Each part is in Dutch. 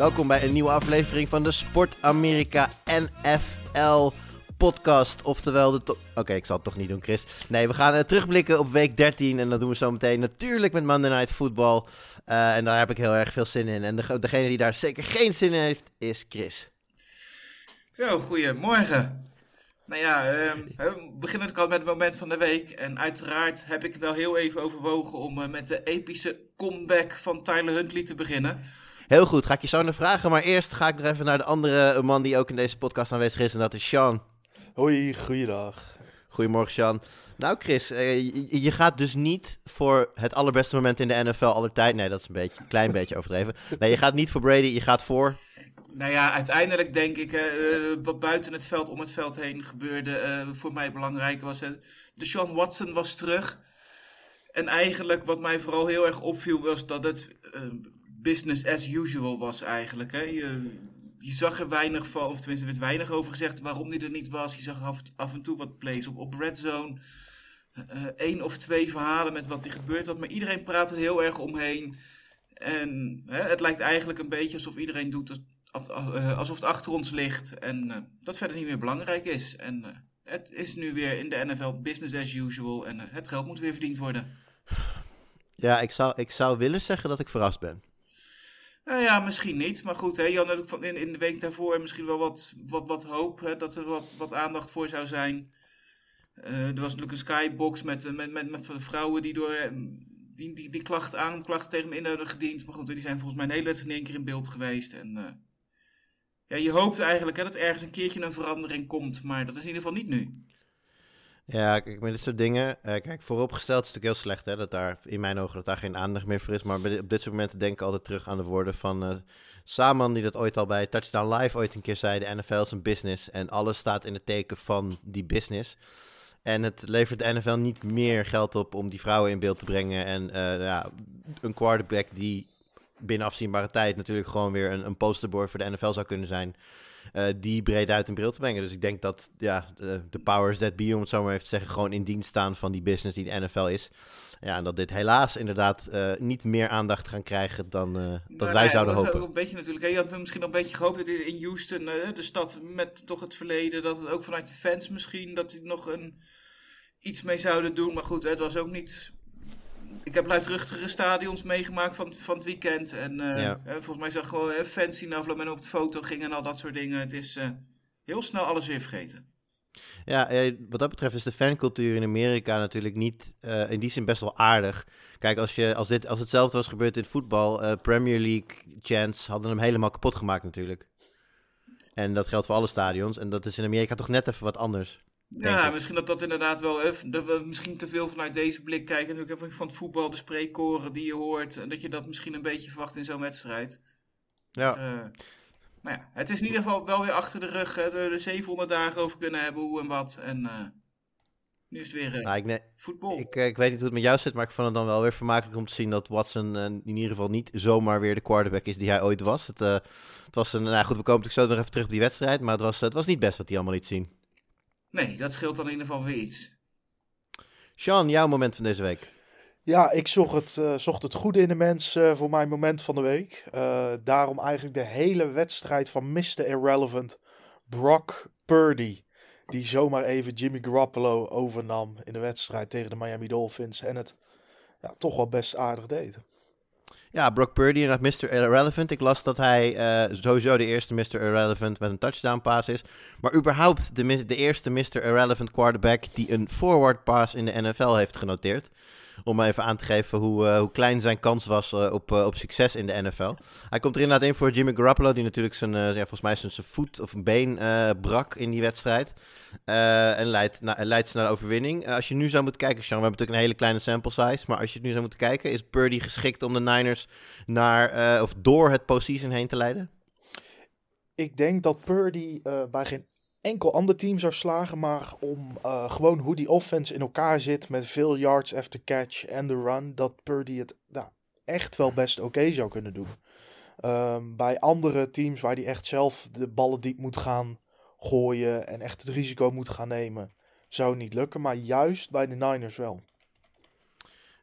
Welkom bij een nieuwe aflevering van de Sport Amerika NFL podcast. Oftewel de... Oké, ik zal het toch niet doen, Chris. Nee, we gaan eh, terugblikken op week 13 en dat doen we zo meteen natuurlijk met Monday Night Football. Eh, en daar heb ik heel erg veel zin in. En de, degene die daar zeker geen zin in heeft, is Chris. Zo, goedemorgen. Nou ja, ehm, we beginnen al met het moment van de week. En uiteraard heb ik wel heel even overwogen om eh, met de epische comeback van Tyler Huntley te beginnen. Heel goed, ga ik je zo naar vragen. Maar eerst ga ik nog even naar de andere man die ook in deze podcast aanwezig is. En dat is Sean. Hoi, goeiedag. Goedemorgen, Sean. Nou, Chris, eh, je, gaat dus niet voor het allerbeste moment in de NFL aller tijd. Nee, dat is een, beetje, een klein beetje overdreven. Nee, je gaat niet voor Brady, je gaat voor. Nou ja, uiteindelijk denk ik, eh, eh, wat buiten het veld, om het veld heen gebeurde, eh, voor mij belangrijk was. de Sean Watson was terug. En eigenlijk wat mij vooral heel erg opviel was dat het eh, business as usual was eigenlijk. Hè. Je, zag er weinig van, of tenminste er werd weinig over gezegd waarom hij er niet was. Je zag af, en toe wat plays op, op Red Zone. Eén of twee verhalen met wat er gebeurd had. Maar iedereen praat er heel erg omheen. En hè, het lijkt eigenlijk een beetje alsof iedereen doet eh, alsof het achter ons ligt. En eh, dat verder niet meer belangrijk is. En eh, het is nu weer in de NFL business as usual. En eh, het geld moet weer verdiend worden. Ja, ik zou, ik zou willen zeggen dat ik verrast ben. Nou ja, misschien niet. Maar goed, hè, Jan had in, in de week daarvoor misschien wel wat, wat, wat hoop. Hè, dat er wat, wat aandacht voor zou zijn. Eh, er was natuurlijk een skybox met, eh, met, met, met vrouwen die door... Die, die, die klachten, aanklachten tegen me in hadden gediend. Maar goed, die zijn volgens mij een hele wedstrijd in één keer in beeld geweest. En ja, je hoopt eigenlijk hè, dat ergens een keertje een verandering komt. Maar dat is in ieder geval niet nu. Ja, kijk, met dit soort dingen. eh, kijk, vooropgesteld is het natuurlijk heel slecht, hè, dat daar in mijn ogen dat daar geen aandacht meer voor is. Maar op dit soort momenten denk ik altijd terug aan de woorden van eh Saman, die dat ooit al bij Touchdown Live ooit een keer zei: de NFL is een business en alles staat in het teken van die business. En het levert de NFL niet meer geld op om die vrouwen in beeld te brengen. En eh, ja, een quarterback die binnen afzienbare tijd natuurlijk gewoon weer een, een posterboard voor de NFL zou kunnen zijn. Eh, die breed uit in beeld te brengen. Dus ik denk dat ja, de, de powers that be, om het zo maar even te zeggen, gewoon in dienst staan van die business die de NFL is. Ja, en dat dit helaas inderdaad eh, niet meer aandacht gaan krijgen dan dat Nou, wij ja, zouden hopen. ook Een beetje natuurlijk. hè, Je had misschien nog een beetje gehoopt dat in Houston, de stad met toch het verleden, dat het ook vanuit de fans misschien, dat die nog een, iets mee zouden doen. Maar goed, het was ook niet. Ik heb luidruchtige stadions meegemaakt van, van het weekend. En eh, Ja. eh, volgens mij zag ik gewoon fans die na afloop en op de foto gingen en al dat soort dingen. Het is eh, heel snel alles weer vergeten. Ja, wat dat betreft is de fancultuur in Amerika natuurlijk niet in die zin best wel aardig. Kijk, als, je, als, dit, als hetzelfde was gebeurd in voetbal, Premier League chants hadden hem helemaal kapot gemaakt natuurlijk. En dat geldt voor alle stadions. En dat is in Amerika toch net even wat anders. Ja, misschien dat dat inderdaad wel. dat we misschien te veel vanuit deze blik kijken. Natuurlijk even van het voetbal, de spreekkoren die je hoort. En dat je dat misschien een beetje verwacht in zo'n wedstrijd. Ja, Eh, nou ja, het is in ieder geval wel weer achter de rug. Hè, er er 700 dagen over kunnen hebben, hoe en wat. En eh, nu is het weer nou, ik, ne- voetbal. ik, ik weet niet hoe het met jou zit, maar ik vond het dan wel weer vermakelijk om te zien dat Watson in ieder geval niet zomaar weer de quarterback is die hij ooit was. Het, het was een, nou goed, we komen natuurlijk zo nog even terug op die wedstrijd, maar het was, het was niet best wat hij allemaal liet zien. Nee, dat scheelt dan in ieder geval weer iets. Sean, jouw moment van deze week. Ja, ik zocht het, eh, zocht het goede in de mens eh, voor mijn moment van de week. Eh, daarom eigenlijk de hele wedstrijd van Mr. Irrelevant, Brock Purdy. Die zomaar even Jimmy Garoppolo overnam in de wedstrijd tegen de Miami Dolphins. En het ja, toch wel best aardig deed. Ja, Brock Purdy en Mr. Irrelevant. Ik las dat hij eh, sowieso de eerste Mr. Irrelevant met een touchdown pass is. Maar überhaupt de, de eerste Mr. Irrelevant quarterback die een forward pass in de NFL heeft genoteerd. Om even aan te geven hoe, eh, hoe klein zijn kans was eh, op, eh, op succes in de NFL. Hij komt er inderdaad in voor Jimmy Garoppolo, die natuurlijk zijn, ja, volgens mij zijn, voet of een been brak in die wedstrijd. En leidt, na, leidt ze naar de overwinning. Als je nu zou moeten kijken, Sean, we hebben natuurlijk een hele kleine sample size. Maar als je het nu zou moeten kijken, is Purdy geschikt om de Niners naar, of door het postseason heen te leiden? Ik denk dat Purdy bij geen enkel ander team zou slagen, maar om eh, gewoon hoe die offense in elkaar zit met veel yards after catch en de run, dat Purdy het nou, echt wel best oké zou kunnen doen. Ehm, bij andere teams waar hij echt zelf de ballen diep moet gaan gooien en echt het risico moet gaan nemen, zou het niet lukken, maar juist bij de Niners wel.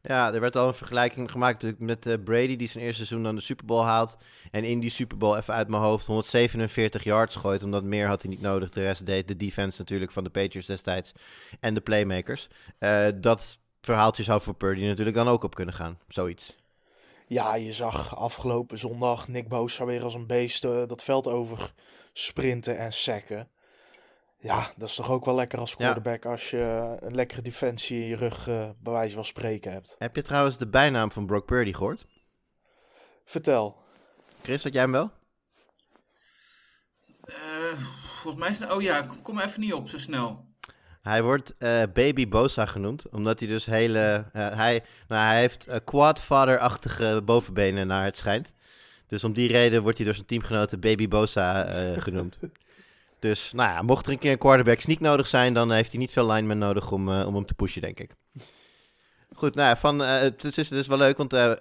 Ja, er werd al een vergelijking gemaakt met eh, Brady, die zijn eerste seizoen dan de Super Bowl haalt. En in die Super Bowl, even uit mijn hoofd, 147 yards gooit. Omdat meer had hij niet nodig. De rest deed de defense natuurlijk van de Patriots destijds. En de playmakers. Eh, dat verhaaltje zou voor Purdy natuurlijk dan ook op kunnen gaan. Zoiets. Ja, je zag afgelopen zondag Nick Bosa weer als een beest eh, dat veld over sprinten en sacken. Ja, dat is toch ook wel lekker als Ja. quarterback als je een lekkere defensie in je rug eh, bij wijze van spreken hebt. Heb je trouwens de bijnaam van Brock Purdy gehoord? Vertel. Chris, had jij hem wel? Eh, volgens mij is het... Oh ja, ik kom er even niet op zo snel. Hij wordt eh, Baby Bosa genoemd, omdat hij dus hele... eh, hij, nou, hij heeft uh, quadfather-achtige bovenbenen naar het schijnt. Dus om die reden wordt hij door zijn teamgenoten Baby Bosa eh, genoemd. Dus nou ja, mocht er een keer een quarterback sneak nodig zijn, dan heeft hij niet veel linemen nodig om, eh, om hem te pushen, denk ik. Goed, nou ja, van, eh, het is dus wel leuk, want eh,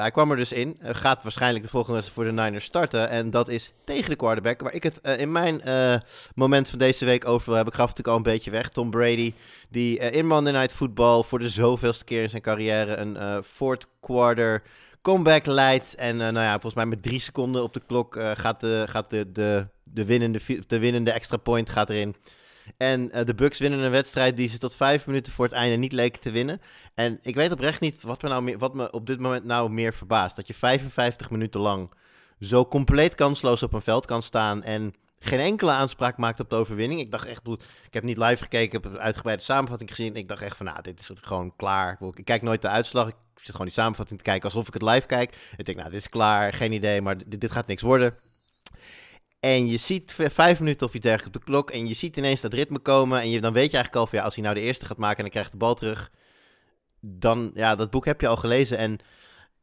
hij kwam er dus in. Gaat waarschijnlijk de volgende voor de Niners starten. En dat is tegen de quarterback, waar ik het in mijn moment van deze week over wil hebben. Ik gaf het natuurlijk al een beetje weg. Tom Brady, die in Monday Night Football voor de zoveelste keer in zijn carrière een fourth quarter comeback leidt. En eh, nou ja, volgens mij met drie seconden op de klok eh, gaat, de, gaat de, de, de, winnende, de winnende extra point gaat erin. En eh, de Bucks winnen een wedstrijd die ze tot vijf minuten voor het einde niet leken te winnen. En ik weet oprecht niet wat me, nou meer, wat me op dit moment nou meer verbaast. Dat je 55 minuten lang zo compleet kansloos op een veld kan staan en geen enkele aanspraak maakt op de overwinning. Ik dacht echt, ik heb niet live gekeken, ik heb een uitgebreide samenvatting gezien. Ik dacht echt van, nou, dit is gewoon klaar. Ik kijk nooit de uitslag, ik zit gewoon die samenvatting te kijken alsof ik het live kijk. Ik denk, nou, dit is klaar, geen idee, maar dit, gaat niks worden. En je ziet vijf minuten of iets dergelijks op de klok. En je ziet ineens dat ritme komen. En je, dan weet je eigenlijk al van ja, als hij nou de eerste gaat maken en dan krijgt de bal terug. Dan, ja, dat boek heb je al gelezen. En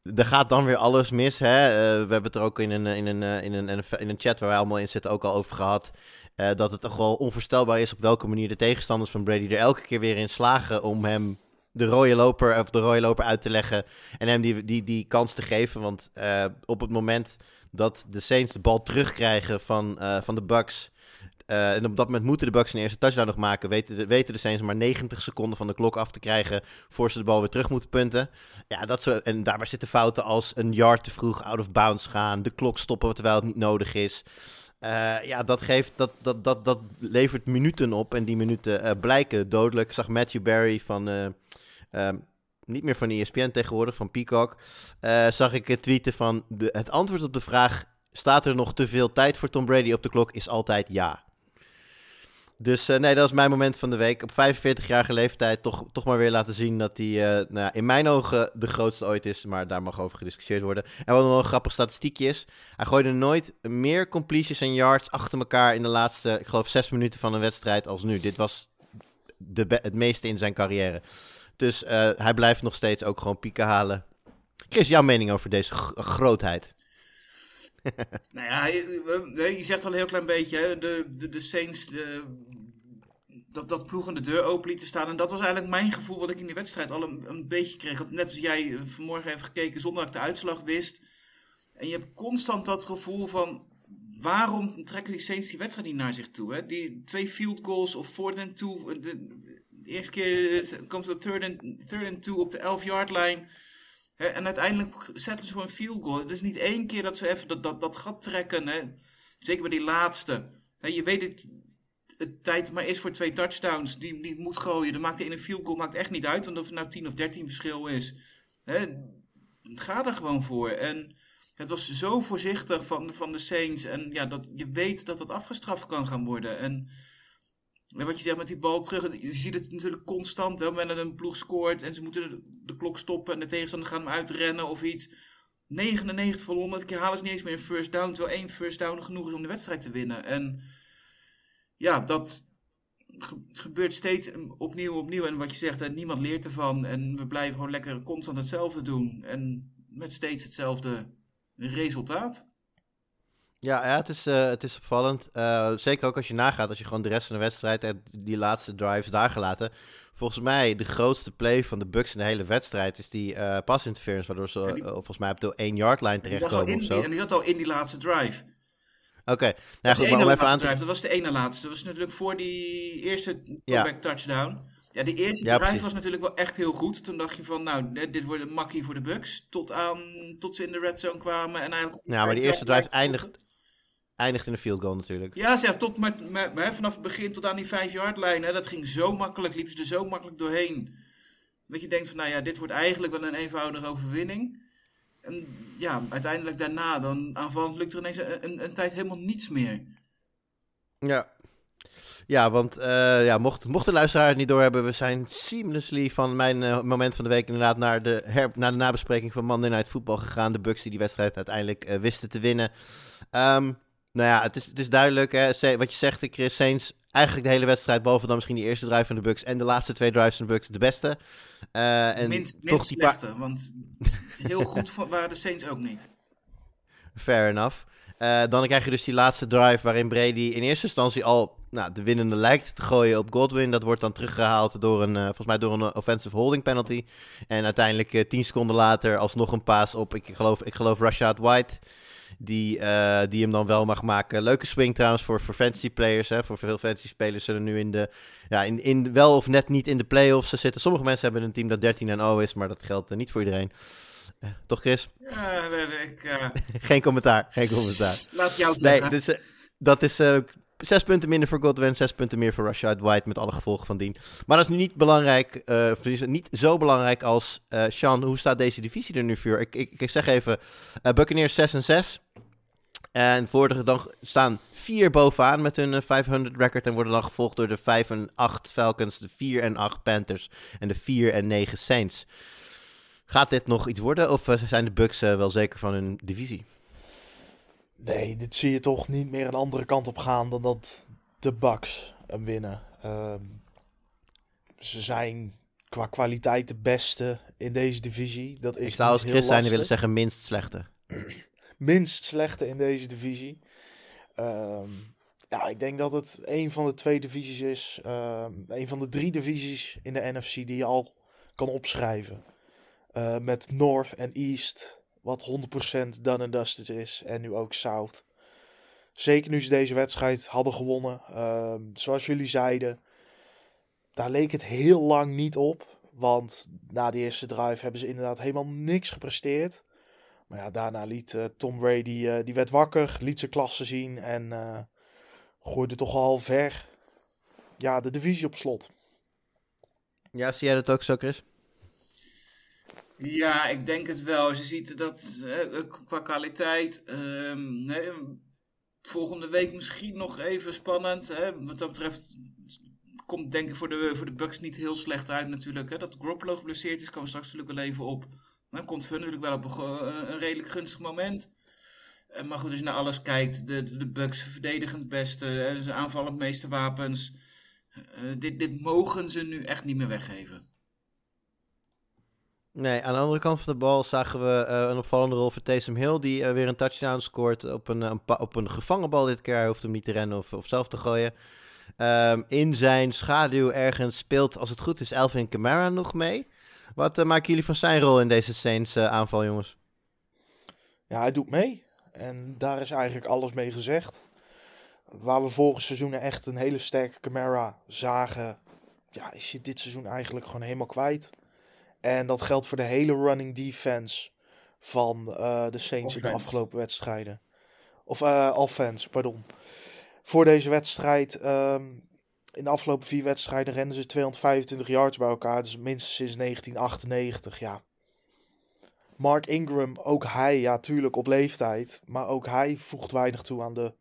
er gaat dan weer alles mis. Hè? Eh, we hebben het er ook in een, in, een, eh, in, een, in, een, in een chat waar wij allemaal in zitten ook al over gehad. eh, dat het toch wel onvoorstelbaar is op welke manier de tegenstanders van Brady er elke keer weer in slagen om hem de rode loper, of de rode loper uit te leggen. En hem die, die, die kans te geven. Want op het moment dat de Saints de bal terugkrijgen van, van de Bucks. Eh, en op dat moment moeten de Bucks een eerste touchdown nog maken. Weten de, weten de Saints maar 90 seconden van de klok af te krijgen. voor ze de bal weer terug moeten punten. Ja, dat zo, en daarbij zitten fouten als een yard te vroeg out of bounds gaan. De klok stoppen terwijl het niet nodig is. Eh, ja, dat, geeft, dat, dat, dat, dat levert minuten op. En die minuten eh, blijken dodelijk. Zag Matthew Barry van. eh, ehm, niet meer van ESPN tegenwoordig, van Peacock. zag ik het tweeten van. De, het antwoord op de vraag. Staat er nog te veel tijd voor Tom Brady op de klok? Is altijd ja. Dus eh, nee, dat was mijn moment van de week. Op 45-jarige leeftijd toch, toch maar weer laten zien dat hij eh, nou ja, in mijn ogen de grootste ooit is. Maar daar mag over gediscussieerd worden. En wat nog een grappig statistiekje is. Hij gooide nooit meer completions en yards achter elkaar in de laatste, ik geloof, zes minuten van een wedstrijd als nu. Dit was de het meeste in zijn carrière. Dus eh, hij blijft nog steeds ook gewoon pieken halen. Chris, jouw mening over deze grootheid? Nou ja, je, zegt al een heel klein beetje, de, de, de Saints, de, dat, dat ploegen de deur open lieten staan. En dat was eigenlijk mijn gevoel wat ik in die wedstrijd al een, een beetje kreeg. Net als jij eh, vanmorgen even gekeken zonder dat ik de uitslag wist. En je hebt constant dat gevoel van, waarom trekken die Saints die wedstrijd niet naar zich toe? Hè? Die twee field goals of fourth and two. De, de eerste keer eh, komt de third and, third and two op de 11-yard line. Hè, en uiteindelijk zetten ze voor een field goal. Het is niet één keer dat ze even dat, dat, dat gat trekken. Hè. Zeker bij die laatste. Hè, je weet het, het tijd maar is voor twee touchdowns. Die, die moet gooien. Dan maakt de ene field goal maakt echt niet uit. Want of het nou 10 of 13 verschil is. Hè, ga er gewoon voor. En het was zo voorzichtig van, van de Saints. En ja, dat, je weet dat het afgestraft kan gaan worden. En wat je zegt met die bal terug, je ziet het natuurlijk constant. Hè, dat een ploeg scoort en ze moeten de, klok stoppen en de tegenstander gaat hem uitrennen of iets. 99 van 100 keer halen ze niet eens meer een first down, terwijl één first down genoeg is om de wedstrijd te winnen. En ja, dat ge- gebeurt steeds opnieuw, opnieuw. En wat je zegt, hè, niemand leert ervan. En we blijven gewoon lekker constant hetzelfde doen. En met steeds hetzelfde resultaat. Ja, ja het, is, eh, het is opvallend. Eh, zeker ook als je nagaat, als je gewoon de rest van de wedstrijd en die laatste drives daar gelaten. Volgens mij de grootste play van de Bucks in de hele wedstrijd is die eh pass interference, waardoor ze die- volgens mij op de 1 yard line terechtkomen zo. die- en die zat al in die laatste drive. Oké, nou goed, de maar om even aan te... Dat was de ene laatste. Dat was natuurlijk voor die eerste Ja. comeback touchdown. Ja, die eerste Ja, drive was natuurlijk wel echt heel goed. Toen dacht je van, nou, dit wordt een makkie voor de Bucks. Tot, aan, tot ze in de red zone kwamen en eigenlijk... Ja, maar die eerste drive eindigt, eindigt in een field goal natuurlijk. Ja, zeg, tot met, met, met- vanaf het begin tot aan die 5-yard lijn. Hè, dat ging zo makkelijk, liepen ze er zo makkelijk doorheen. Dat je denkt van, nou ja, dit wordt eigenlijk wel een eenvoudige overwinning. En ja, uiteindelijk daarna, dan aanvallend lukt er ineens een, een, tijd helemaal niets meer. Ja. Ja, want eh, ja, mocht, mocht de luisteraar het niet doorhebben, we zijn seamlessly van mijn eh, moment van de week inderdaad naar de, her, naar de nabespreking van Monday Night Football gegaan. De Bucks die die wedstrijd uiteindelijk eh, wisten te winnen. Ehm, nou ja, het is, het is duidelijk, hè, wat je zegt, Chris Saints, eigenlijk de hele wedstrijd, behalve dan misschien die eerste drive van de Bucks en de laatste twee drives van de Bucks, de beste. Eh, en minst toch minst die slechte, want heel goed waren de Saints ook niet. Fair enough. Eh, dan krijg je dus die laatste drive waarin Brady in eerste instantie al nou, de winnende lijkt te gooien op Godwin. Dat wordt dan teruggehaald door een, eh, volgens mij door een offensive holding penalty. En uiteindelijk tien seconden later alsnog een paas op, ik geloof, ik geloof Rashad White. Die, eh, die hem dan wel mag maken. Leuke swing trouwens voor, voor fantasy players. Hè. Voor veel fantasy spelers zullen nu in de, ja, in, in, wel of net niet in de playoffs zitten. Sommige mensen hebben een team dat 13 en 0 is, maar dat geldt eh, niet voor iedereen. Eh, toch Chris? Ja, ik geen commentaar, geen commentaar. laat jou het Nee, zeggen. dus dat is zes punten minder voor Godwin, zes punten meer voor Rashad White met alle gevolgen van dien. Maar dat is nu niet belangrijk, eh, of is niet zo belangrijk als eh Sean. Hoe staat deze divisie er nu voor? Ik, ik, ik zeg even, eh Buccaneers 6 en 6. En voor de dan staan vier bovenaan met hun eh, 500 record en worden dan gevolgd door de 5 en 8 Falcons, de 4 en 8 Panthers en de 4 en 9 Saints. Gaat dit nog iets worden of eh, zijn de Bucks eh, wel zeker van hun divisie? Nee, dit zie je toch niet meer een andere kant op gaan dan dat de Bucks hem winnen. Ehm, ze zijn qua kwaliteit de beste in deze divisie. Dat is Ik zou als Chris zijn willen zeggen minst slechte. minst slechte in deze divisie. Ehm, ja, ik denk dat het een van de twee divisies is. ehm, een van de drie divisies in de NFC die je al kan opschrijven. Eh, met North en East, wat 100% done and dusted is. En nu ook South. Zeker nu ze deze wedstrijd hadden gewonnen. Ehm, zoals jullie zeiden, daar leek het heel lang niet op. Want na die eerste drive hebben ze inderdaad helemaal niks gepresteerd. Maar ja, daarna liet eh, Tom Brady, eh, die werd wakker, liet zijn klasse zien en eh, gooide toch al ver ja, de divisie op slot. Ja, zie jij dat ook zo, Chris? Ja, ik denk het wel. Je ziet dat eh, qua kwaliteit. ehm, nee, volgende week misschien nog even spannend. Hè? Wat dat betreft komt denk ik voor de, voor de Bucks niet heel slecht uit natuurlijk. Hè? Dat Garoppolo geblesseerd is, komen straks natuurlijk wel even op. Dan komt hun natuurlijk wel op een, een redelijk gunstig moment. Eh, maar goed, als je naar alles kijkt, de, de Bucks verdedigend beste, hè, ze aanvallend meeste wapens. Eh, dit, dit mogen ze nu echt niet meer weggeven. Nee, aan de andere kant van de bal zagen we eh, een opvallende rol voor Taysom Hill, die eh, weer een touchdown scoort op een, pa- op een gevangen bal dit keer. Hij hoeft hem niet te rennen of, of zelf te gooien. Ehm, in zijn schaduw ergens speelt, als het goed is, Alvin Kamara nog mee. Wat eh, maken jullie van zijn rol in deze Saints eh, aanval, jongens? Ja, hij doet mee. En daar is eigenlijk alles mee gezegd. Waar we vorige seizoenen echt een hele sterke Camara zagen, ja, is je dit seizoen eigenlijk gewoon helemaal kwijt. En dat geldt voor de hele running defense van eh, de Saints in de afgelopen wedstrijden. Of eh offense, pardon. Voor deze wedstrijd, ehm, in de afgelopen vier wedstrijden rennen ze 225 yards bij elkaar. Dus minstens sinds 1998, ja. Mark Ingram, ook hij, ja, tuurlijk op leeftijd. Maar ook hij voegt weinig toe aan de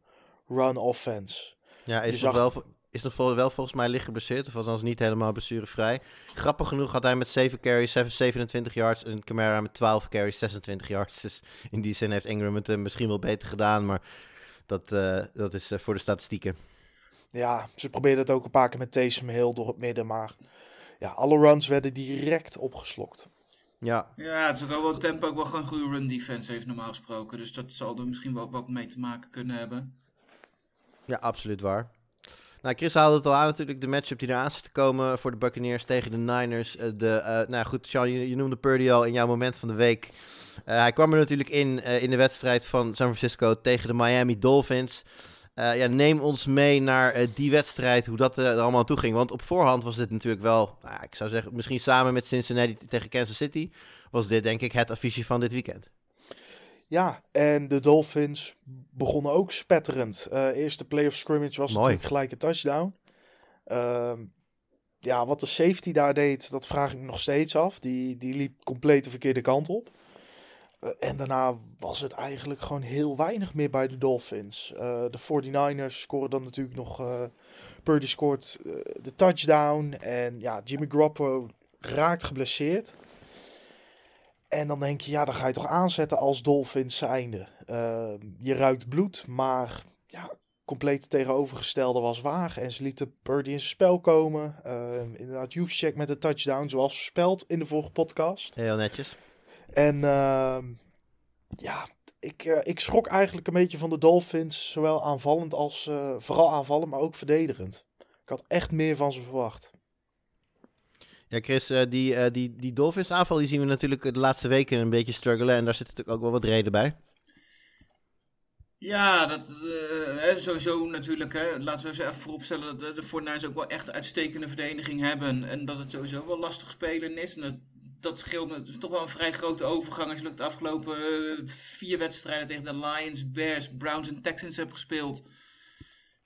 run offense. Ja, Je is zag- wel, is nog vol- wel volgens mij licht geblesseerd. Of althans niet helemaal blessurevrij. Grappig genoeg had hij met 7 carries 7 27 yards. En Camara met 12 carries 26 yards. Dus in die zin heeft Ingram het eh, misschien wel beter gedaan. Maar dat, eh, dat is eh, voor de statistieken. Ja, ze probeerden het ook een paar keer met Taysom Hill door het midden, maar ja, alle runs werden direct opgeslokt. Ja, Ja, het is ook wel tempo ook wel gewoon een goede run defense heeft normaal gesproken. Dus dat zal er misschien wel wat mee te maken kunnen hebben. ja, absoluut waar. Nou, Chris haalde het al aan natuurlijk, de matchup die eraan zit te komen voor de Buccaneers tegen de Niners. Eh, de, eh, nou goed, Sean, je, noemde Purdy al in jouw moment van de week. Eh, hij kwam er natuurlijk in in de wedstrijd van San Francisco tegen de Miami Dolphins. Ja, neem ons mee naar die wedstrijd, hoe dat er allemaal aan toe ging. Want op voorhand was dit natuurlijk wel, nou, ik zou zeggen, misschien samen met Cincinnati tegen Kansas City, was dit denk ik het affiche van dit weekend. Ja, en de Dolphins begonnen ook spetterend. Eh eerste playoff scrimmage was Mooi. natuurlijk gelijk een touchdown. Ehm, ja, wat de safety daar deed, dat vraag ik me nog steeds af. Die, die liep compleet de verkeerde kant op. Eh, en daarna was het eigenlijk gewoon heel weinig meer bij de Dolphins. Eh, de 49ers scoren dan natuurlijk nog... Purdy scoort de touchdown. En ja, Jimmy Garoppolo raakt geblesseerd. En dan denk je, ja, dan ga je toch aanzetten als Dolphins zijnde. Ehm, je ruikt bloed, maar ja, compleet tegenovergestelde was waar. En ze lieten Purdy in zijn spel komen. Ehm, inderdaad, check met de touchdown, zoals voorspeld in de vorige podcast. Heel netjes. En ehm, ja, ik, eh, ik schrok eigenlijk een beetje van de Dolphins. Zowel aanvallend als, eh, vooral aanvallend, maar ook verdedigend. Ik had echt meer van ze verwacht. Ja, Chris, eh, die, eh, die, die Dolphins aanval die zien we natuurlijk de laatste weken een beetje struggelen. En daar zit natuurlijk ook wel wat reden bij. Ja, dat eh, sowieso natuurlijk. Hè, laten we eens even vooropstellen dat de, 49ers ook wel echt een uitstekende verdediging hebben. En dat het sowieso wel lastig spelen is. En dat, dat scheelt. Het is toch wel een vrij grote overgang als je de afgelopen vier wedstrijden tegen de Lions, Bears, Browns en Texans hebt gespeeld.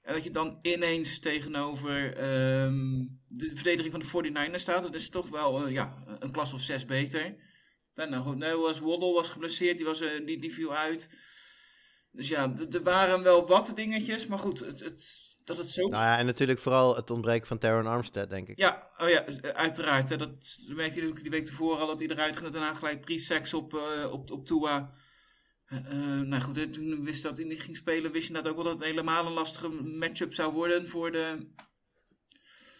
En dat je dan ineens tegenover ehm, de verdediging van de 49ers staat. Dat is toch wel eh, ja, een klas of zes beter. Daarna goed, nee, was Waddle was geblesseerd, die, was, eh, die, die viel uit. Dus ja, er waren wel wat dingetjes, maar goed, het, het, dat het zo... Nou ja, en natuurlijk vooral het ontbreken van Terron Armstead, denk ik. Ja, oh ja, eh, uiteraard. Hè, dat merk je natuurlijk die week tevoren al dat hij eruit ging. en Daarna gelijk drie sacks op, eh, op, op Tua. Eh, eh, nou goed, toen wist dat hij ging spelen, wist je inderdaad ook wel dat het helemaal een lastige matchup zou worden voor de,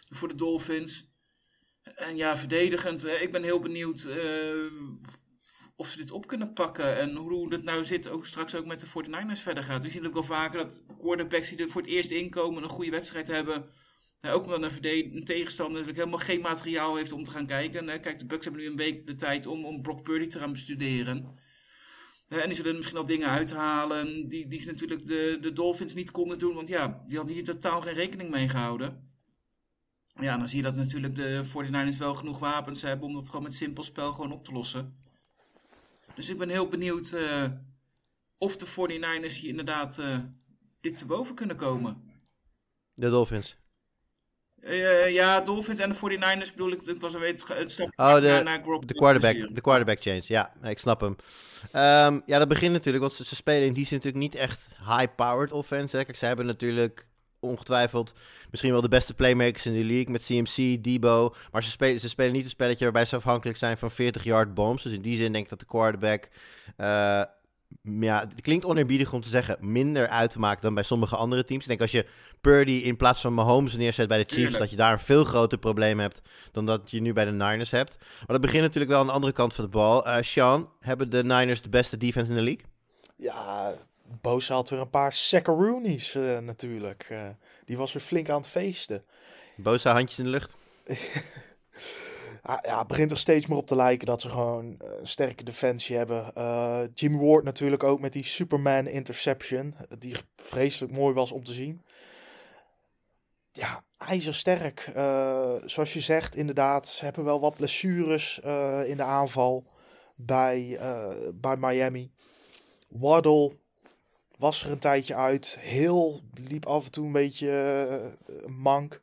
voor de Dolphins. En ja, verdedigend. eh, ik ben heel benieuwd of ze dit op kunnen pakken. En hoe het nou zit, ook straks ook met de 49ers verder gaat. We zien ook wel vaker dat quarterbacks die er voor het eerst inkomen een goede wedstrijd hebben. Ook omdat een, tegenstander natuurlijk helemaal geen materiaal heeft om te gaan kijken. En, kijk, de Bucks hebben nu een week de tijd om, om Brock Purdy te gaan bestuderen. En die zullen er misschien al dingen uithalen die, die natuurlijk de, de Dolphins niet konden doen. Want ja, die hadden hier totaal geen rekening mee gehouden. Ja, dan zie je dat natuurlijk de 49ers wel genoeg wapens hebben om dat gewoon met simpel spel gewoon op te lossen. Dus ik ben heel benieuwd eh, of de 49ers hier inderdaad eh, dit te boven kunnen komen. De Dolphins. Eh, ja, Dolphins en de 49ers bedoel ik, ik was een weet, het stap Oh, de, naar, de, quarterback, de quarterback change. Ja, ik snap hem. Ehm, ja, dat begint natuurlijk, want ze, ze spelen in die zin natuurlijk niet echt high-powered offense. Hè. Kijk, ze hebben natuurlijk ongetwijfeld misschien wel de beste playmakers in de league met CMC, Debo. Maar ze spelen, ze spelen niet een spelletje waarbij ze afhankelijk zijn van 40-yard bombs. Dus in die zin denk ik dat de quarterback... eh, ja, het klinkt oneerbiedig om te zeggen minder uit te maken dan bij sommige andere teams. Ik denk als je Purdy in plaats van Mahomes neerzet bij de Chiefs, Tuurlijk. dat je daar een veel groter probleem hebt dan dat je nu bij de Niners hebt. Maar dat begint natuurlijk wel aan de andere kant van de bal. Eh Sean, hebben de Niners de beste defense in de league? Ja, Bosa had weer een paar sackaroonies eh, natuurlijk. Eh, die was weer flink aan het feesten. Bosa handjes in de lucht. Ah, ja, het begint er steeds meer op te lijken dat ze gewoon eh, een sterke defensie hebben. Eh, Jimmy Ward natuurlijk ook met die Superman interception. eh, Die vreselijk mooi was om te zien. Ja, ijzersterk. Eh, zoals je zegt, inderdaad. Ze hebben wel wat blessures in de aanval bij, bij Miami. Waddle was er een tijdje uit. Heel liep af en toe een beetje mank.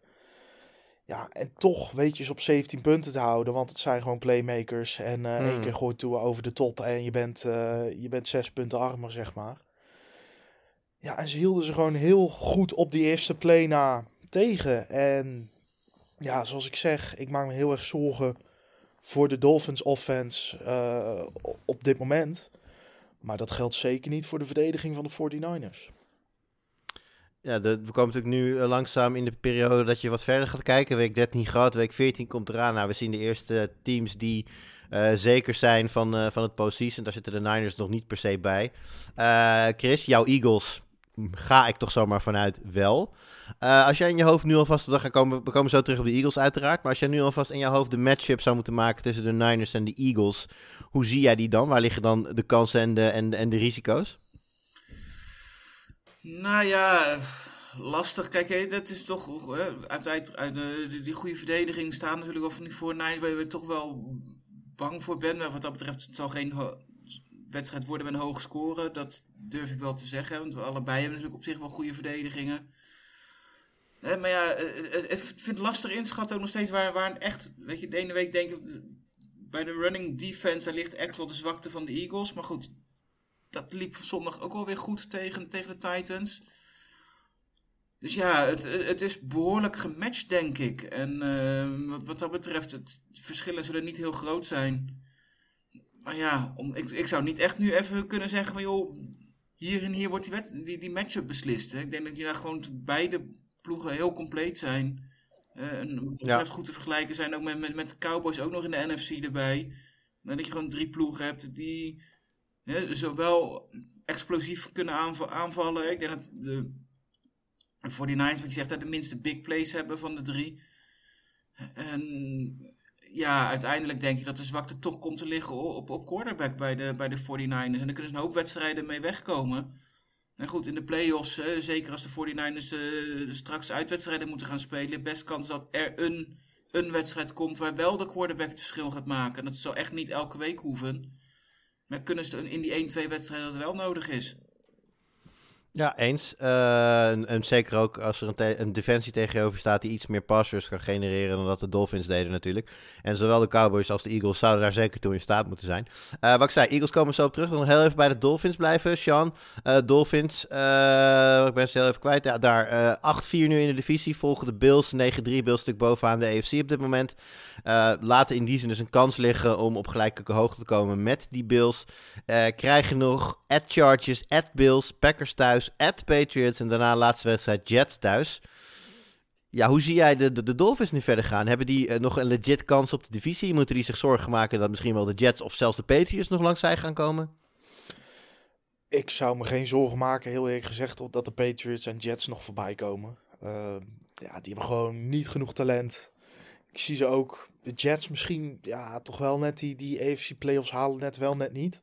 Ja, en toch weet je ze op 17 punten te houden. Want het zijn gewoon playmakers. En eh één Hmm. keer gooit toe over de top. En je bent, eh, je bent zes punten armer, zeg maar. Ja, en ze hielden ze gewoon heel goed op die eerste play na tegen. En ja, zoals ik zeg, ik maak me heel erg zorgen voor de Dolphins offense eh, op dit moment. Maar dat geldt zeker niet voor de verdediging van de 49ers. Ja, we komen natuurlijk nu eh, langzaam in de periode dat je wat verder gaat kijken. Week 13 gehad, week 14 komt eraan. Nou, we zien de eerste teams die eh, zeker zijn van, eh, van het postseason. Daar zitten de Niners nog niet per se bij. Chris, jouw Eagles ga ik toch zomaar vanuit wel. Als jij in je hoofd nu alvast, we komen, we komen zo terug op de Eagles uiteraard. Maar als jij nu alvast in je hoofd de matchup zou moeten maken tussen de Niners en de Eagles. Hoe zie jij die dan? Waar liggen dan de kansen en de, en, en de risico's? Nou ja, lastig. Kijk, dat is toch. uit, de, die, goede verdediging staan natuurlijk wel van die voor Niners waar je toch wel bang voor bent. Maar wat dat betreft, het zal geen wedstrijd worden met een hoog score. Dat durf ik wel te zeggen. Want we allebei hebben natuurlijk op zich wel goede verdedigingen. Maar ja, eh, eh, ik vind het lastig inschatten ook nog steeds waar, waar echt. Weet je, de ene week denk ik. Bij de running defense, daar ligt echt wel de zwakte van de Eagles. Maar goed, dat liep zondag ook alweer goed tegen, tegen de Titans. Dus ja, het, het is behoorlijk gematcht, denk ik. En eh, wat, wat dat betreft, het, de verschillen zullen niet heel groot zijn. Maar ja, om, ik, ik zou niet echt nu even kunnen zeggen van joh, hier en hier wordt die, wet, die, die matchup beslist. Hè. Ik denk dat je daar gewoon beide ploegen heel compleet zijn. Eh, en wat dat Ja. betreft goed te vergelijken zijn ook met, met, met de Cowboys ook nog in de NFC erbij. En dat je gewoon drie ploegen hebt die hè, zowel explosief kunnen aanva- aanvallen. Ik denk dat de 49ers, wat je zegt, de minste big plays hebben van de drie. En ja, uiteindelijk denk ik dat de zwakte toch komt te liggen op, op quarterback bij de, bij de 49ers. En daar kunnen ze een hoop wedstrijden mee wegkomen. En goed, in de playoffs, zeker als de 49ers eh, straks uitwedstrijden moeten gaan spelen, best kans dat er een, een wedstrijd komt waar wel de quarterback het verschil gaat maken. En dat zal echt niet elke week hoeven. Maar kunnen ze in die 1-2 wedstrijden dat wel nodig is. Ja, eens. Eh, en, zeker ook als er een, te- een defensie tegenover staat die iets meer passers kan genereren dan dat de Dolphins deden natuurlijk. En zowel de Cowboys als de Eagles zouden daar zeker toe in staat moeten zijn. Eh, wat ik zei, Eagles komen zo op terug. We nog heel even bij de Dolphins blijven. Sean, eh, Dolphins, ik ben ze heel even kwijt. Ja, daar eh 8-4 nu in de divisie. Volgen de Bills, 9-3, Bills stuk bovenaan de AFC op dit moment. Laten in die zin dus een kans liggen om op gelijke hoogte te komen met die Bills. Krijgen nog at Chargers, at Bills, Packers thuis, at Patriots en daarna laatste wedstrijd Jets thuis. Ja, hoe zie jij de, de, Dolphins nu verder gaan? Hebben die eh, nog een legit kans op de divisie? Moeten die zich zorgen maken dat misschien wel de Jets of zelfs de Patriots nog langs zij gaan komen? Ik zou me geen zorgen maken, heel eerlijk gezegd, dat de Patriots en Jets nog voorbij komen. Eh, ja, die hebben gewoon niet genoeg talent. Ik zie ze ook, de Jets misschien, ja, toch wel net die, die AFC playoffs halen, net wel, net niet.